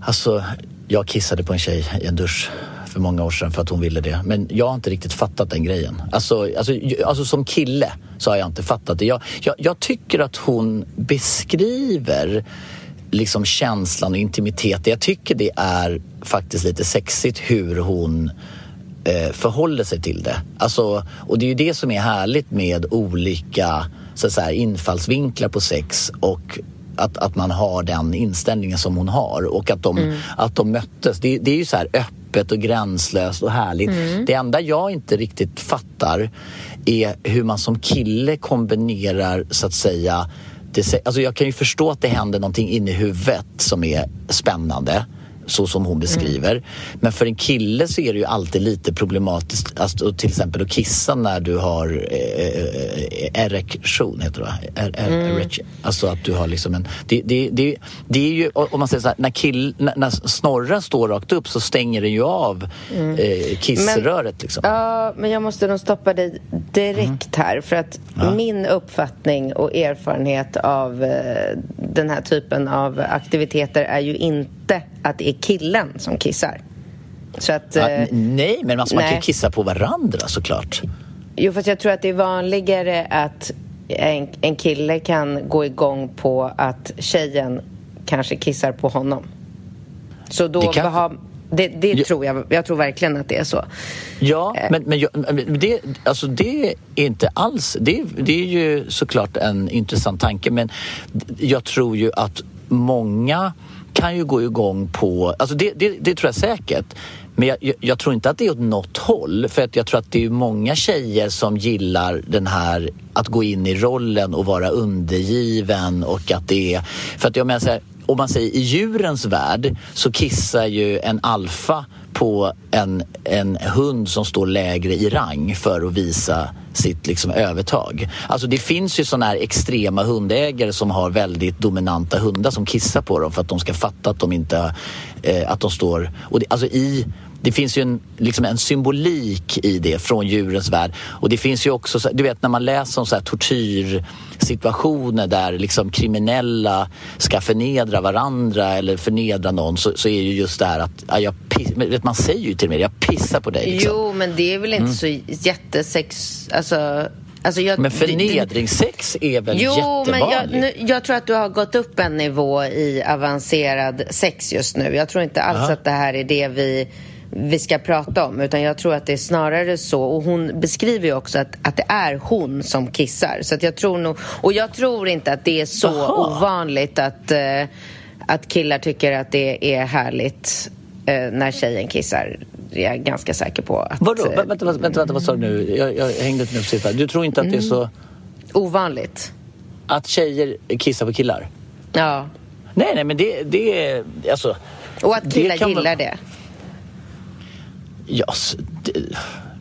alltså, jag kissade på en tjej i en dusch för många år sedan för att hon ville det. Men jag har inte riktigt fattat den grejen. Alltså, alltså, alltså som kille så har jag inte fattat det. Jag, jag, jag tycker att hon beskriver liksom känslan och intimiteten. Jag tycker det är faktiskt lite sexigt hur hon eh, förhåller sig till det. Alltså, och det är ju det som är härligt med olika så att säga, infallsvinklar på sex och att, att man har den inställningen som hon har och att de, att de möttes. Det, det är ju så här öppet och gränslöst och härligt. Det enda jag inte riktigt fattar är hur man som kille kombinerar så att säga det, alltså jag kan ju förstå att det händer någonting inne i huvudet som är spännande så som hon beskriver. Men för en kille så är det ju alltid lite problematiskt alltså, till exempel att kissa när du har eh, eh, erektion, heter det va? Er, er, erection. Alltså att du har liksom en... Det, det, det, det är ju, om man säger så här, när, kill, när, när snorren står rakt upp så stänger den ju av eh, kissröret liksom. Ja, men jag måste nog stoppa dig direkt här. För att min uppfattning och erfarenhet av eh, den här typen av aktiviteter är ju inte att det är killen som kissar. Så att... Ja, eh, nej, men alltså, man kan ju nej. kissa på varandra såklart. Jo, fast jag tror att det är vanligare att en, en kille kan gå igång på att tjejen kanske kissar på honom. Så då Det kan- ha, det, det Ja. tror jag, jag tror verkligen att det är så. Ja, Eh. men, men, jag- men det, alltså det är inte alls... Det, det är ju såklart en intressant tanke men jag tror ju att många kan ju gå igång på... Alltså det, det, det tror jag säkert. Men jag, jag, jag tror inte att det är åt något håll. För att jag tror att det är många tjejer som gillar den här att gå in i rollen och vara undergiven och att det är... För att jag menar så här, om man säger i djurens värld så kissar ju en alfa på en, en hund som står lägre i rang för att visa sitt liksom övertag. Alltså det finns ju sådana här extrema hundägare som har väldigt dominanta hundar som kissar på dem för att de ska fatta att de inte eh, att de står... Och det, alltså i, det finns ju en, liksom en symbolik i det från djurens värld. Och det finns ju också, du vet när man läser om så här tortyrsituationer där liksom kriminella ska förnedra varandra eller förnedra någon så, så är ju just det här att, ja, jag piss, man säger ju till och med jag pissar på dig. Liksom. Jo, men det är väl inte så jättesex... Alltså, alltså jag, Men förnedringssex är väl Jo, men jag, jättevanligt? nu, jag tror att du har gått upp en nivå i avancerad sex just nu. Jag tror inte alls Ja. att det här är det vi, vi ska prata om. Utan jag tror att det är snarare så. Och hon beskriver ju också att, att det är hon som kissar. Så att jag tror nog, och jag tror inte att det är så Jaha. ovanligt att, eh, att killar tycker att det är härligt eh, när tjejen kissar. är jag ganska säker på att... Vadå? Vänta, vänta, vänta, vänta vad sa du nu? Jag, jag hängde inte med på sista. Du tror inte att det är Mm. så... Ovanligt? Att tjejer kissar på killar? Ja. Nej, nej, men det, det är... Alltså, Och att killar kan gillar vara- det? Ja, s- det,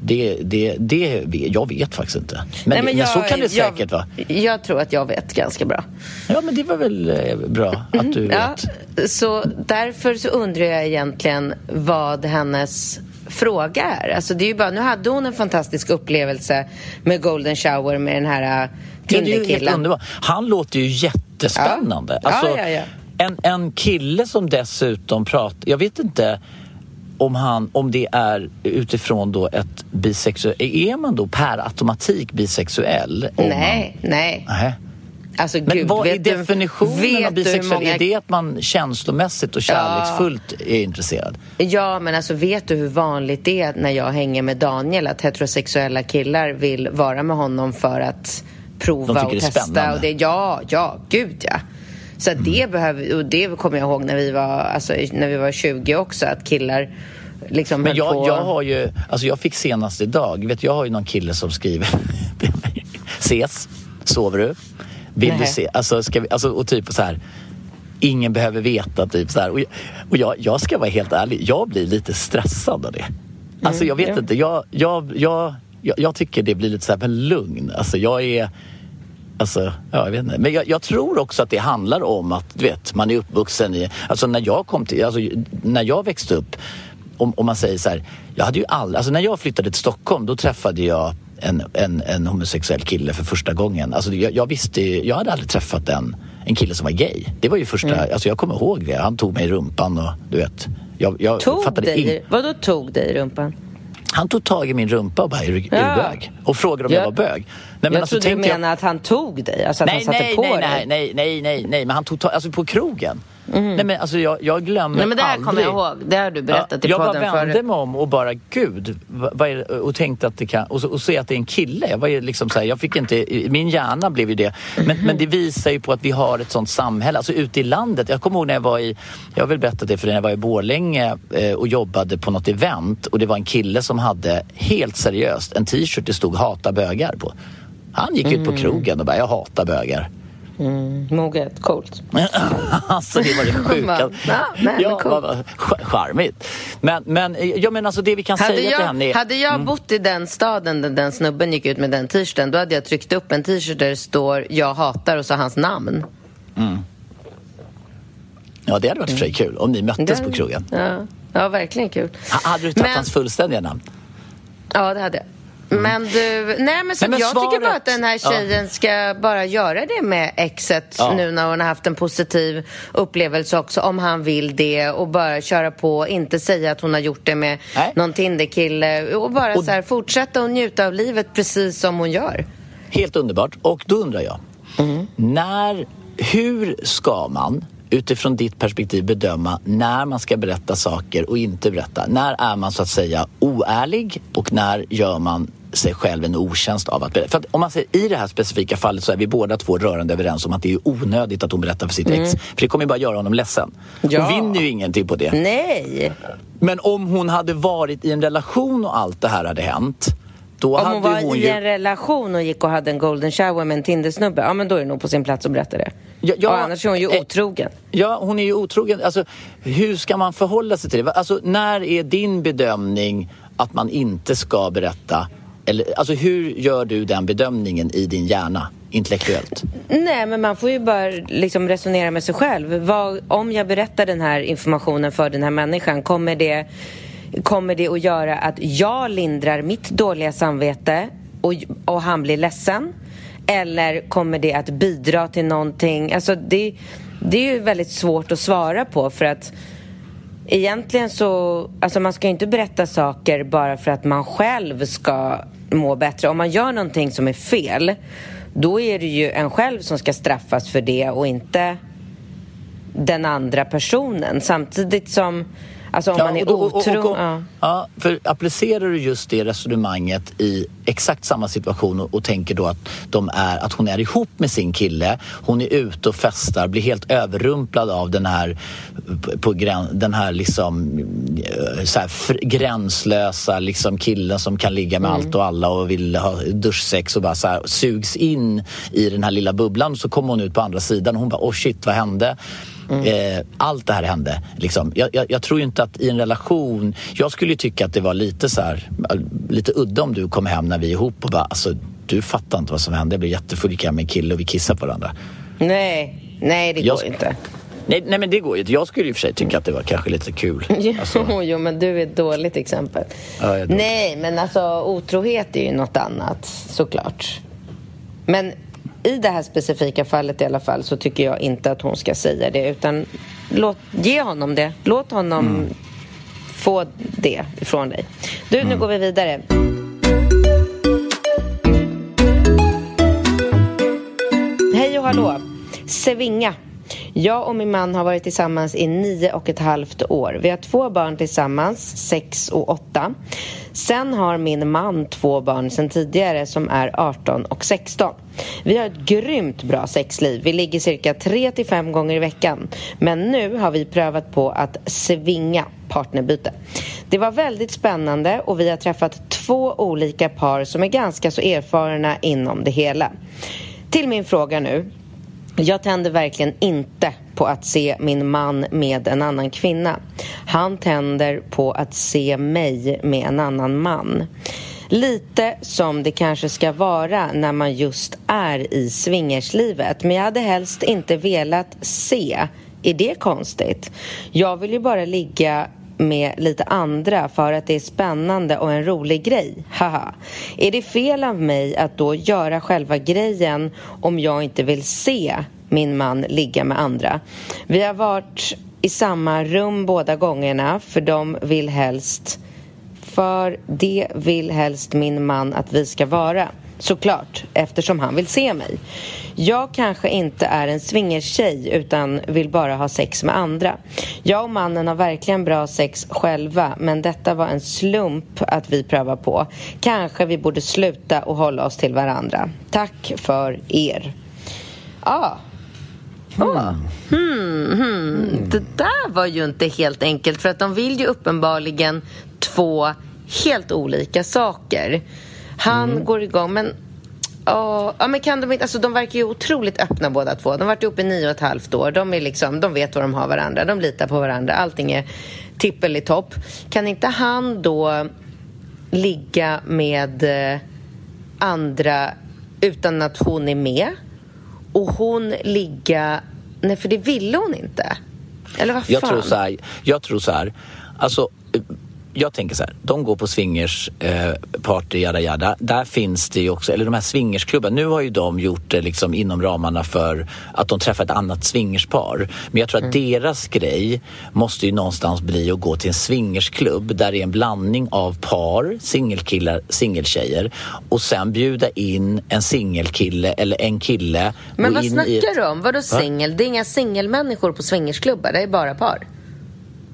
det, det, det... Jag vet faktiskt inte. Men, Nej, men jag- så kan det jag- säkert vara. Jag tror att jag vet ganska bra. Ja, men det var väl eh, bra att du Ja, vet. så därför så undrar jag egentligen vad hennes fråga är. Alltså det är ju bara, nu hade hon en fantastisk upplevelse med Golden Shower med den här Ja, helt Tinderkillen. underbart. Han låter ju jättespännande. Ja. Alltså, Ja, ja, ja. En, en kille som dessutom pratar... Jag vet inte om, han, om det är utifrån då ett bisexuell... Är man då per automatik bisexuell? Nej, nej. Man, nej. Alltså Men gud, vad är definitionen av bisexuell? många- Är det att man känslomässigt och kärleksfullt är intresserad? Ja, men alltså vet du hur vanligt det är när jag hänger med Daniel att heterosexuella killar vill vara med honom för att prova och det är testa? Och det, ja, ja, gud ja. Så att det behöver, och det kommer jag ihåg när vi var, alltså, när vi var 20 också, att killar liksom Men jag, på... jag har ju, alltså jag fick senast idag, vet, jag har ju någon kille som skriver. [laughs] Ses, sover du? Vill du Nej. se? Alltså, ska vi, alltså, och typ så här. Ingen behöver veta, typ så här. Och, jag, och jag, jag ska vara helt ärlig, jag blir lite stressad av det. Alltså jag vet Mm, inte, jag, jag, jag, jag, jag tycker det blir lite så här, men lugn. Alltså jag är... Alltså, ja, jag vet inte. Men jag, jag tror också att det handlar om att du vet, man är uppvuxen i... Alltså när jag kom till... Alltså, när jag växte upp, om, om man säger så här... Jag hade ju aldrig... Alltså när jag flyttade till Stockholm, då träffade jag en, en, en homosexuell kille för första gången. Alltså jag, jag visste... Jag hade aldrig träffat en, en kille som var gay. Det var ju första... Mm. Alltså jag kommer ihåg det. Han tog mig i rumpan och du vet... Jag, jag Tog fattade dig, in- vadå tog dig i rumpan? Han tog tag i min rumpa och bara, är du, är du Ja. bög? Och frågade om jag, Jag- var bög. Nej, jag alltså, trodde du tänk jag- menade att han tog dig, alltså att nej, han satte nej, på nej, dig. nej, nej, nej, nej, nej, men han tog tag, alltså på krogen. Nej men alltså jag, jag glömmer. Nej, men det här aldrig. kommer jag ihåg. Det har du berättat i jag podden bara vände förut. mig om och bara gud, vad, vad är och tänkte att det kan, och, så, och se att det är en kille. Jag var ju liksom så här, jag fick inte, i- min hjärna blev ju det. Men, men det visar ju på att vi har ett sånt samhälle, alltså ute i landet. Jag kommer ihåg när jag var i, jag har väl berättat det för dig, när jag var i Borlänge eh, och jobbade på något event och det var en kille som hade helt seriöst en t-shirt det stod hata bögar på. Han gick ut på krogen och bara, jag hatar bögar. Moget, coolt. [laughs] alltså det var det Bara, sjuka. ja, cool. charmigt. Men, men, ja, men alltså det vi kan Hade säga till henne jag, är... hade jag bott i den staden där den snubben gick ut med den t-shirten, då hade jag tryckt upp en t-shirt där det står “Jag hatar” och så hans namn. Ja, det hade varit för sig kul om ni möttes Det- på krogen. Ja, ja verkligen kul. Ha- Hade du tagit Men- hans fullständiga namn? Ja, det hade jag. Men du, nej men, så Nej, men jag tycker svaret- bara att den här Ja. tjejen ska bara göra det med exet Ja. nu när hon har haft en positiv upplevelse också, om han vill det och bara köra på, inte säga att hon har gjort det med Nej. någon Tinderkille och bara Och- så här, fortsätta och njuta av livet precis som hon gör. Helt underbart. Och då undrar jag, när, hur ska man utifrån ditt perspektiv bedöma när man ska berätta saker och inte berätta? När är man så att säga oärlig och när gör man sig själv en otjänst av att berätta? För att om man säger i det här specifika fallet så är vi båda två rörande överens om att det är onödigt att hon berättar för sitt ex. För det kommer ju bara göra honom ledsen. Ja. Hon vinner ju ingenting på det. Nej! Men om hon hade varit i en relation och allt det här hade hänt då Om hon var hon i ju... en relation och gick och hade en golden shower med en Tindersnubbe, ja men då är det nog på sin plats att berätta det. Ja, ja, och annars är hon ju eh, otrogen. Ja, hon är ju otrogen. Alltså, hur ska man förhålla sig till det? Alltså, när är din bedömning att man inte ska berätta? Eller, alltså, hur gör du den bedömningen i din hjärna, intellektuellt? Nej, men man får ju bara liksom resonera med sig själv. Vad, om jag berättar den här informationen för den här människan, kommer det, kommer det att göra att jag lindrar mitt dåliga samvete och, och han blir ledsen? Eller kommer det att bidra till någonting? Alltså det, det är ju väldigt svårt att svara på för att Egentligen så, alltså man ska ju inte berätta saker bara för att man själv ska må bättre. Om man gör någonting som är fel, då är det ju en själv som ska straffas för det och inte den andra personen. Samtidigt som Alltså om man är och- och- och- otro. och- ja. Ja, för applicerar du just det resonemanget i exakt samma situation och, tänker då att, de är, att hon är ihop med sin kille, hon är ute och festar, blir helt överrumplad av den här, på grän, den här liksom eh, så här gränslösa liksom killen som kan ligga med allt och alla och vill ha duschsex och bara så här, sugs in i den här lilla bubblan. Så kommer hon ut på andra sidan och hon bara, oh shit, vad hände? Eh, allt det här hände. Liksom. Jag, jag, jag tror ju inte att i en relation... Jag skulle ju tycka att det var lite så här, lite udda om du kom hem när vi är ihop och bara alltså, du fattar inte vad som hände. Jag blev jättefull, gick hem med en kille och vi kissade på varandra. Nej, nej det Jag går inte. Nej, nej men det går ju inte. Jag skulle i och för sig tycka att det var kanske lite kul. [laughs] Alltså, Jo, jo, men du är ett dåligt exempel. Ja, jag är dålig. Nej, men alltså otrohet är ju något annat, såklart. Men i det här specifika fallet i alla fall så tycker jag inte att hon ska säga det utan låt, ge honom det. Låt honom Mm. få det ifrån dig. Du, Mm. nu går vi vidare. Hej och hallå! Sevinga. Jag och min man har varit tillsammans i nio och ett halvt år. Vi har två barn tillsammans, sex och åtta. Sen har min man två barn sen tidigare som är 18 och 16. Vi har ett grymt bra sexliv. Vi ligger cirka 3 till 5 gånger i veckan. Men nu har vi prövat på att svinga partnerbyte. Det var väldigt spännande och vi har träffat två olika par som är ganska så erfarna inom det hela. Till min fråga nu. Jag tänder verkligen inte på att se min man med en annan kvinna. Han tänder på att se mig med en annan man. Lite som det kanske ska vara när man just är i swingerslivet. Men jag hade helst inte velat se. Är det konstigt? Jag vill ju bara ligga med lite andra för att det är spännande och en rolig grej. Haha. Är det fel av mig att då göra själva grejen om jag inte vill se min man ligga med andra? Vi har varit i samma rum båda gångerna för de vill helst för det vill helst min man att vi ska vara. Såklart, eftersom han vill se mig. Jag kanske inte är en swingertjej utan vill bara ha sex med andra. Jag och mannen har verkligen bra sex själva men detta var en slump att vi prövar på. Kanske vi borde sluta och hålla oss till varandra. Tack för er. Ja. Ah. Hmm, hmm. Det där var ju inte helt enkelt för att de vill ju uppenbarligen två helt olika saker. Han går igång, men Ja, ja, men kan de inte... Alltså de verkar ju otroligt öppna båda två. De har varit ihop i nio och ett halvt år. De, är liksom, de vet vad de har varandra. De litar på varandra. Allting är tippel i topp. Kan inte han då ligga med eh, andra utan att hon är med? Och hon ligga... Nej, för det ville hon inte. Eller vad fan? Jag tror så här, jag tror så här alltså, eh, jag tänker så här, de går på swingers eh, party, jada jada. Där finns det ju också, eller de här swingersklubbarna, nu har ju de gjort det liksom inom ramarna för att de träffar ett annat swingerspar. Men jag tror att deras grej måste ju någonstans bli att gå till en swingersklubb där det är en blandning av par, singelkillar, singeltjejer och sen bjuda in en singelkille eller en kille. Men vad snackar i du om? Vadå Va? singel? Det är inga singelmänniskor på swingersklubbar. Det är bara par.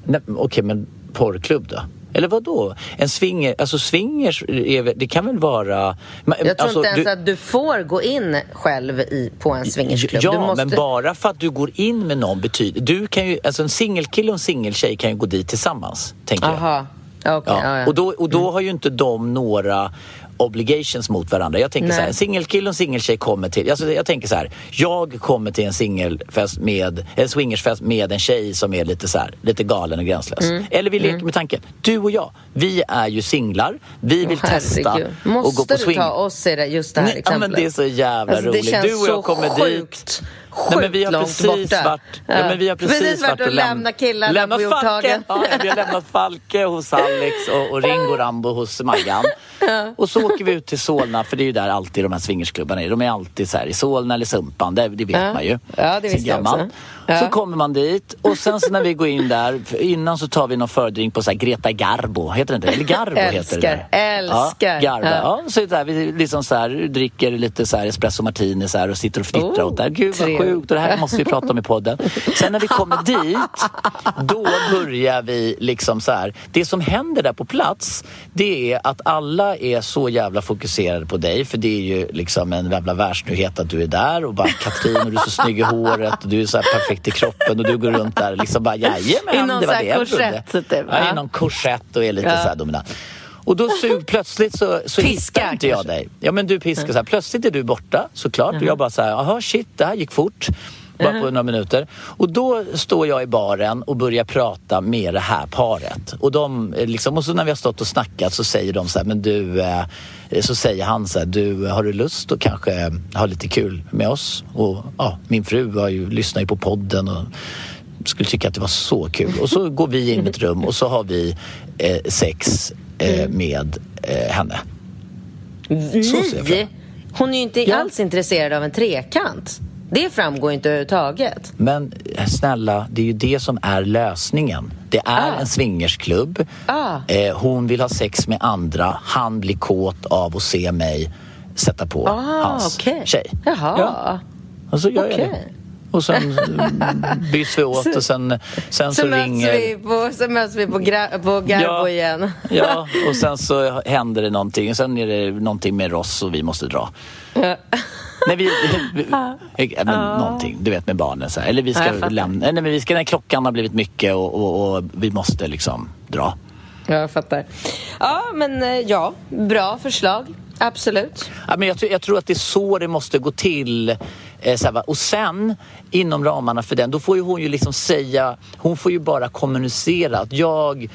Nej, Okej, men porrklubb då? Eller vad då? En swinger, alltså swingers, är, det kan väl vara... Jag tror alltså, inte ens du- att du får gå in själv i, på en swingersklubb. Ja, måste... men bara för att du går in med någon betyder... Du kan ju, alltså en singelkille och en singeltjej kan ju gå dit tillsammans, tänker jag. Aha. Okej, Ja. ja, ja. Och då, och då har ju inte de några obligations mot varandra. Jag tänker Nej. så här, en singelkille och en singeltjej kommer till... Alltså jag tänker så här, jag kommer till en singelfest med, en swingersfest med en tjej som är lite så här, lite galen och gränslös. Mm. Eller vi leker med tanken, du och jag, vi är ju singlar, vi vill Åh, testa och gå Måste på du swing. ta oss i det, just det här Nej, ja, exemplet? men det är så jävla Alltså, roligt. Du och jag kommer sjukt, dit. Nej, men vi har långt precis borta. varit, ja. men vi har precis, Precis varit och läm- lämnat killarna lämnat på. Falke. Ja, vi har lämnat Falke hos Alex och, och Ringo Rambo hos Maggan. Och så åker vi ut till Solna, för det är ju där alltid de här swingersklubbarna är. De är alltid så här i Solna eller Sumpan, det, det vet Ja. man ju. Ja, det visste jag också. Ja. Så kommer man dit och sen så när vi går in där, innan så tar vi någon fördrink på så här Greta Garbo, heter det inte? Eller Garbo heter det Älskar, där. älskar. Ja, Garbo. Ja. Ja, så där, vi liksom så här, dricker lite så här espresso martini så här, och sitter och fnittrar Oh, åt det här. Gud vad. Sjukt och det här måste vi prata om i podden. Sen när vi kommer dit, då börjar vi liksom så här. Det som händer där på plats, det är att alla är så jävla fokuserade på dig för det är ju liksom en jävla världsnyhet att du är där och bara Katrin och du är så snygg i håret och du är så perfekt i kroppen och du går runt där liksom bara jajamän, det var det jag trodde. Typ, ja, i någon korsett och är lite ja. så här dominant. Och då så, plötsligt så, så hittar inte jag dig. Ja men du piskar så här. Plötsligt är du borta såklart och jag bara så här, jaha shit det här gick fort. Bara på några minuter. Och då står jag i baren och börjar prata med det här paret. Och, de, liksom, och så när vi har stått och snackat så säger de så här, men du, eh, så säger han så här, du har du lust att kanske ha lite kul med oss? Och ja, min fru har ju, lyssnar ju på podden och skulle tycka att det var så kul. Och så går vi in i ett rum och så har vi eh, sex eh, mm. med eh, henne. Ni? Hon är ju inte ja. alls intresserad av en trekant. Det framgår inte överhuvudtaget. Men eh, snälla, det är ju det som är lösningen. Det är ah. en swingersklubb. Ah. Eh, hon vill ha sex med andra. Han blir kåt av att se mig sätta på ah, hans okay. tjej. Jaha. Ja. Och så gör okay. jag det. Och sen [laughs] byts vi åt och sen, sen så, så ringer... Vi på, så möts vi på, gra, på Garbo ja, igen. ja, [laughs] och sen så händer det någonting. Sen är det någonting med Ross och vi måste dra. Ja. Nej, vi, vi, [laughs] vi men, ja. någonting, du vet med barnen. Så här. Eller vi ska ja, lämna, nej, men vi ska, när klockan har blivit mycket och, och, och vi måste liksom dra. Jag fattar. Ja, men eh, ja, bra förslag. Absolut. Ja, men jag, jag, tror att det är så det måste gå till. Eh, och sen inom ramarna för den, då får ju hon ju liksom säga, hon får ju bara kommunicera att jag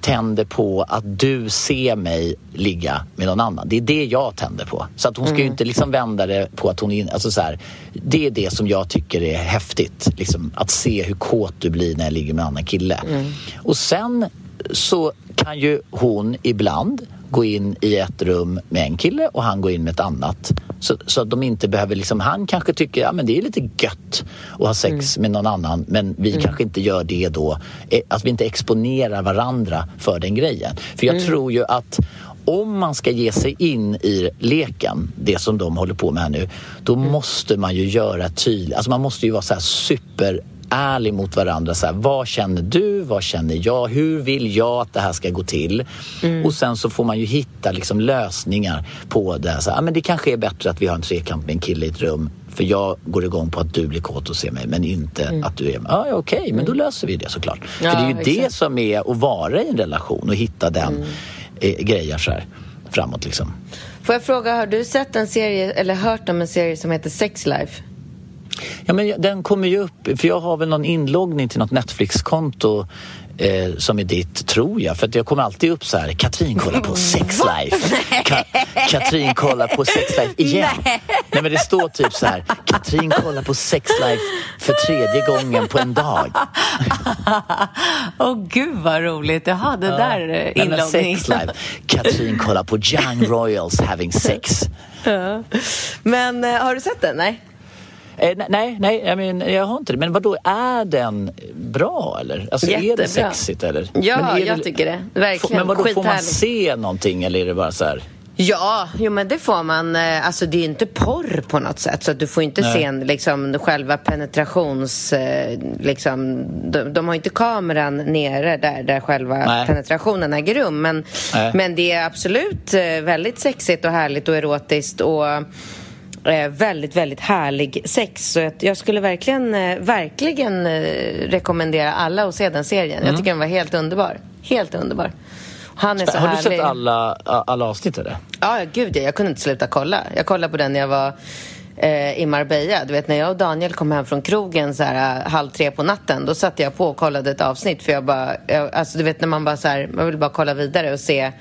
tänder på att du ser mig ligga med någon annan. Det är det jag tänder på. Så att hon ska mm. ju inte liksom vända det på att hon är, alltså så här, det är det som jag tycker är häftigt. Liksom, att se hur kåt du blir när jag ligger med en annan kille. Mm. Och sen så kan ju hon ibland gå in i ett rum med en kille och han går in med ett annat. Så, så att de inte behöver liksom, han kanske tycker ja men det är lite gött att ha sex mm. med någon annan men vi mm. kanske inte gör det då, eh, att vi inte exponerar varandra för den grejen. För jag mm. tror ju att om man ska ge sig in i leken, det som de håller på med här nu, då mm. måste man ju göra tydligt, alltså man måste ju vara så här super ärlig mot varandra. Så här, vad känner du? Vad känner jag? Hur vill jag att det här ska gå till? Mm. Och sen så får man ju hitta liksom lösningar på det. Så här, men det kanske är bättre att vi har en trekant med en kille i ett rum för jag går igång på att du blir kåt och ser mig men inte mm. att du är... Ah, ja, okej, okay, men då mm. löser vi det såklart. Ja, för det är ju exakt. det som är att vara i en relation och hitta den mm. eh, grejen så här framåt liksom. Får jag fråga, har du sett en serie eller hört om en serie som heter Sex Life? Ja, men den kommer ju upp, för jag har väl någon inloggning till något Netflix-konto eh, som är ditt, tror jag. För att jag kommer alltid upp så här, Katrin kollar [laughs] på Sex Life. Ka Katrin kollar på Sex Life igen. Nej. Nej. men det står typ så här, Katrin kollar på Sex Life för tredje gången på en dag. [laughs] Åh oh, gud vad roligt, jaha det ja. där inloggningen. Sex Life, Katrin kollar på Young Royals having sex. [laughs] Ja. Men eh, har du sett den? Nej? Eh, nej, nej jag, men, jag har inte det. Men vad då är den bra eller? Alltså, är det sexigt eller? Ja, jag det, tycker det. Verkligen. Men vadå, får man se någonting eller är det bara så här? Ja, jo men det får man. Eh, alltså det är inte porr på något sätt. Så du får inte Nej. se en, liksom, själva penetrations... Eh, liksom, de, de, har inte kameran nere där, där själva Nej. penetrationen äger rum. Men, men det är absolut väldigt sexigt och härligt och erotiskt. Och eh, väldigt, väldigt härlig sex. Så jag skulle verkligen, eh, verkligen eh, rekommendera alla att se den serien. Mm. Jag tycker den var helt underbar. Helt underbar. Han är så Har härlig. du sett alla, alla avsnitt? Eller? Ja, gud ja. Jag kunde inte sluta kolla. Jag kollade på den när jag var i Marbella. Du vet, när jag och Daniel kom hem från krogen så här, halv tre på natten, då satte jag på och kollade ett avsnitt. För jag bara, jag, alltså du vet när man bara så här, man vill bara kolla vidare och se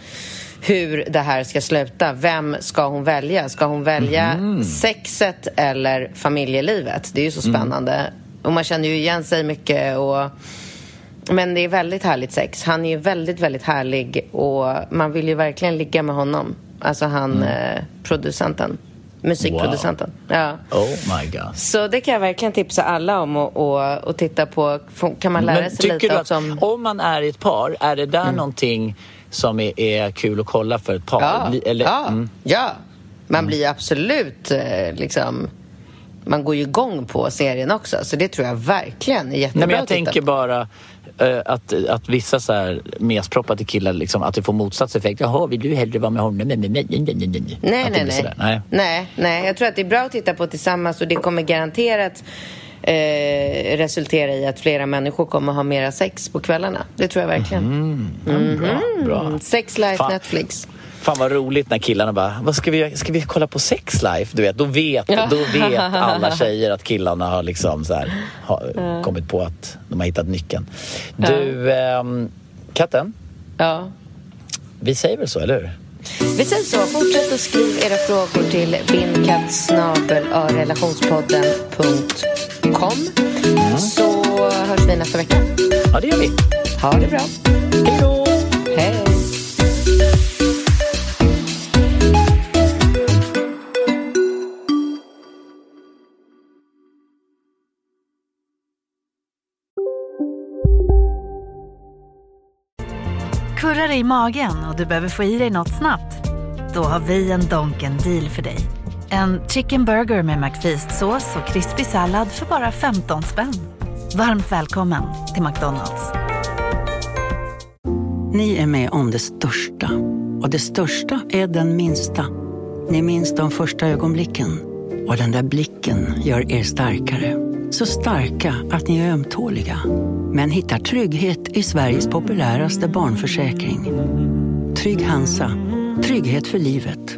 hur det här ska sluta. Vem ska hon välja? Ska hon välja mm. sexet eller familjelivet? Det är ju så mm. spännande. Mm. Och man känner ju igen sig mycket. Och... Men det är väldigt härligt sex. Han är ju väldigt, väldigt härlig och man vill ju verkligen ligga med honom. Alltså han, mm. eh, producenten. Musikproducenten. Wow. Ja. Oh my god. Så det kan jag verkligen tipsa alla om och, och, och titta på. Kan man lära Men sig lite också om... om man är i ett par, är det där mm. någonting som är, är kul att kolla för ett par? Ja, Eller, ja. Mm. ja. man blir absolut eh, liksom man går ju igång på serien också. Så det tror jag verkligen är jättebra Nej, men jag tänker bara eh, att, att vissa så här mesproppade killar, liksom, att det får motsatseffekt. Jaha, vill du hellre vara med honom? Nej, nej, nej, nej, nej, nej. Nej. nej. Nej, jag tror att det är bra att titta på tillsammans och det kommer garanterat eh, resultera i att flera människor kommer ha mera sex på kvällarna. Det tror jag verkligen. Mm, bra, bra. Mm, Sex Life Fan. Netflix. Fan vad roligt när killarna bara, vad ska vi? Ska vi kolla på Sex Life? Du vet, då vet, då vet [laughs] alla tjejer att killarna har liksom så här, har kommit på att de har hittat nyckeln. Du, ehm, katten, Ja. vi säger väl så, eller hur? Vi säger så. Fortsätt att skriva era frågor till bindkattsnabel.relationspodden.com så hörs vi nästa vecka. Ja, det gör vi. Ha det bra. Hej då! Hej. Kurrar i magen och du behöver få i dig något snabbt? Då har vi en Donken deal för dig. En chicken burger med McFeast-sås och krispig sallad för bara 15 spänn. Varmt välkommen till McDonalds. Ni är med om det största. Och det största är den minsta. Ni minns de första ögonblicken. Och den där blicken gör er starkare. Så starka att ni är ömtåliga. Men hittar trygghet i Sveriges populäraste barnförsäkring. Trygg Hansa. Trygghet för livet.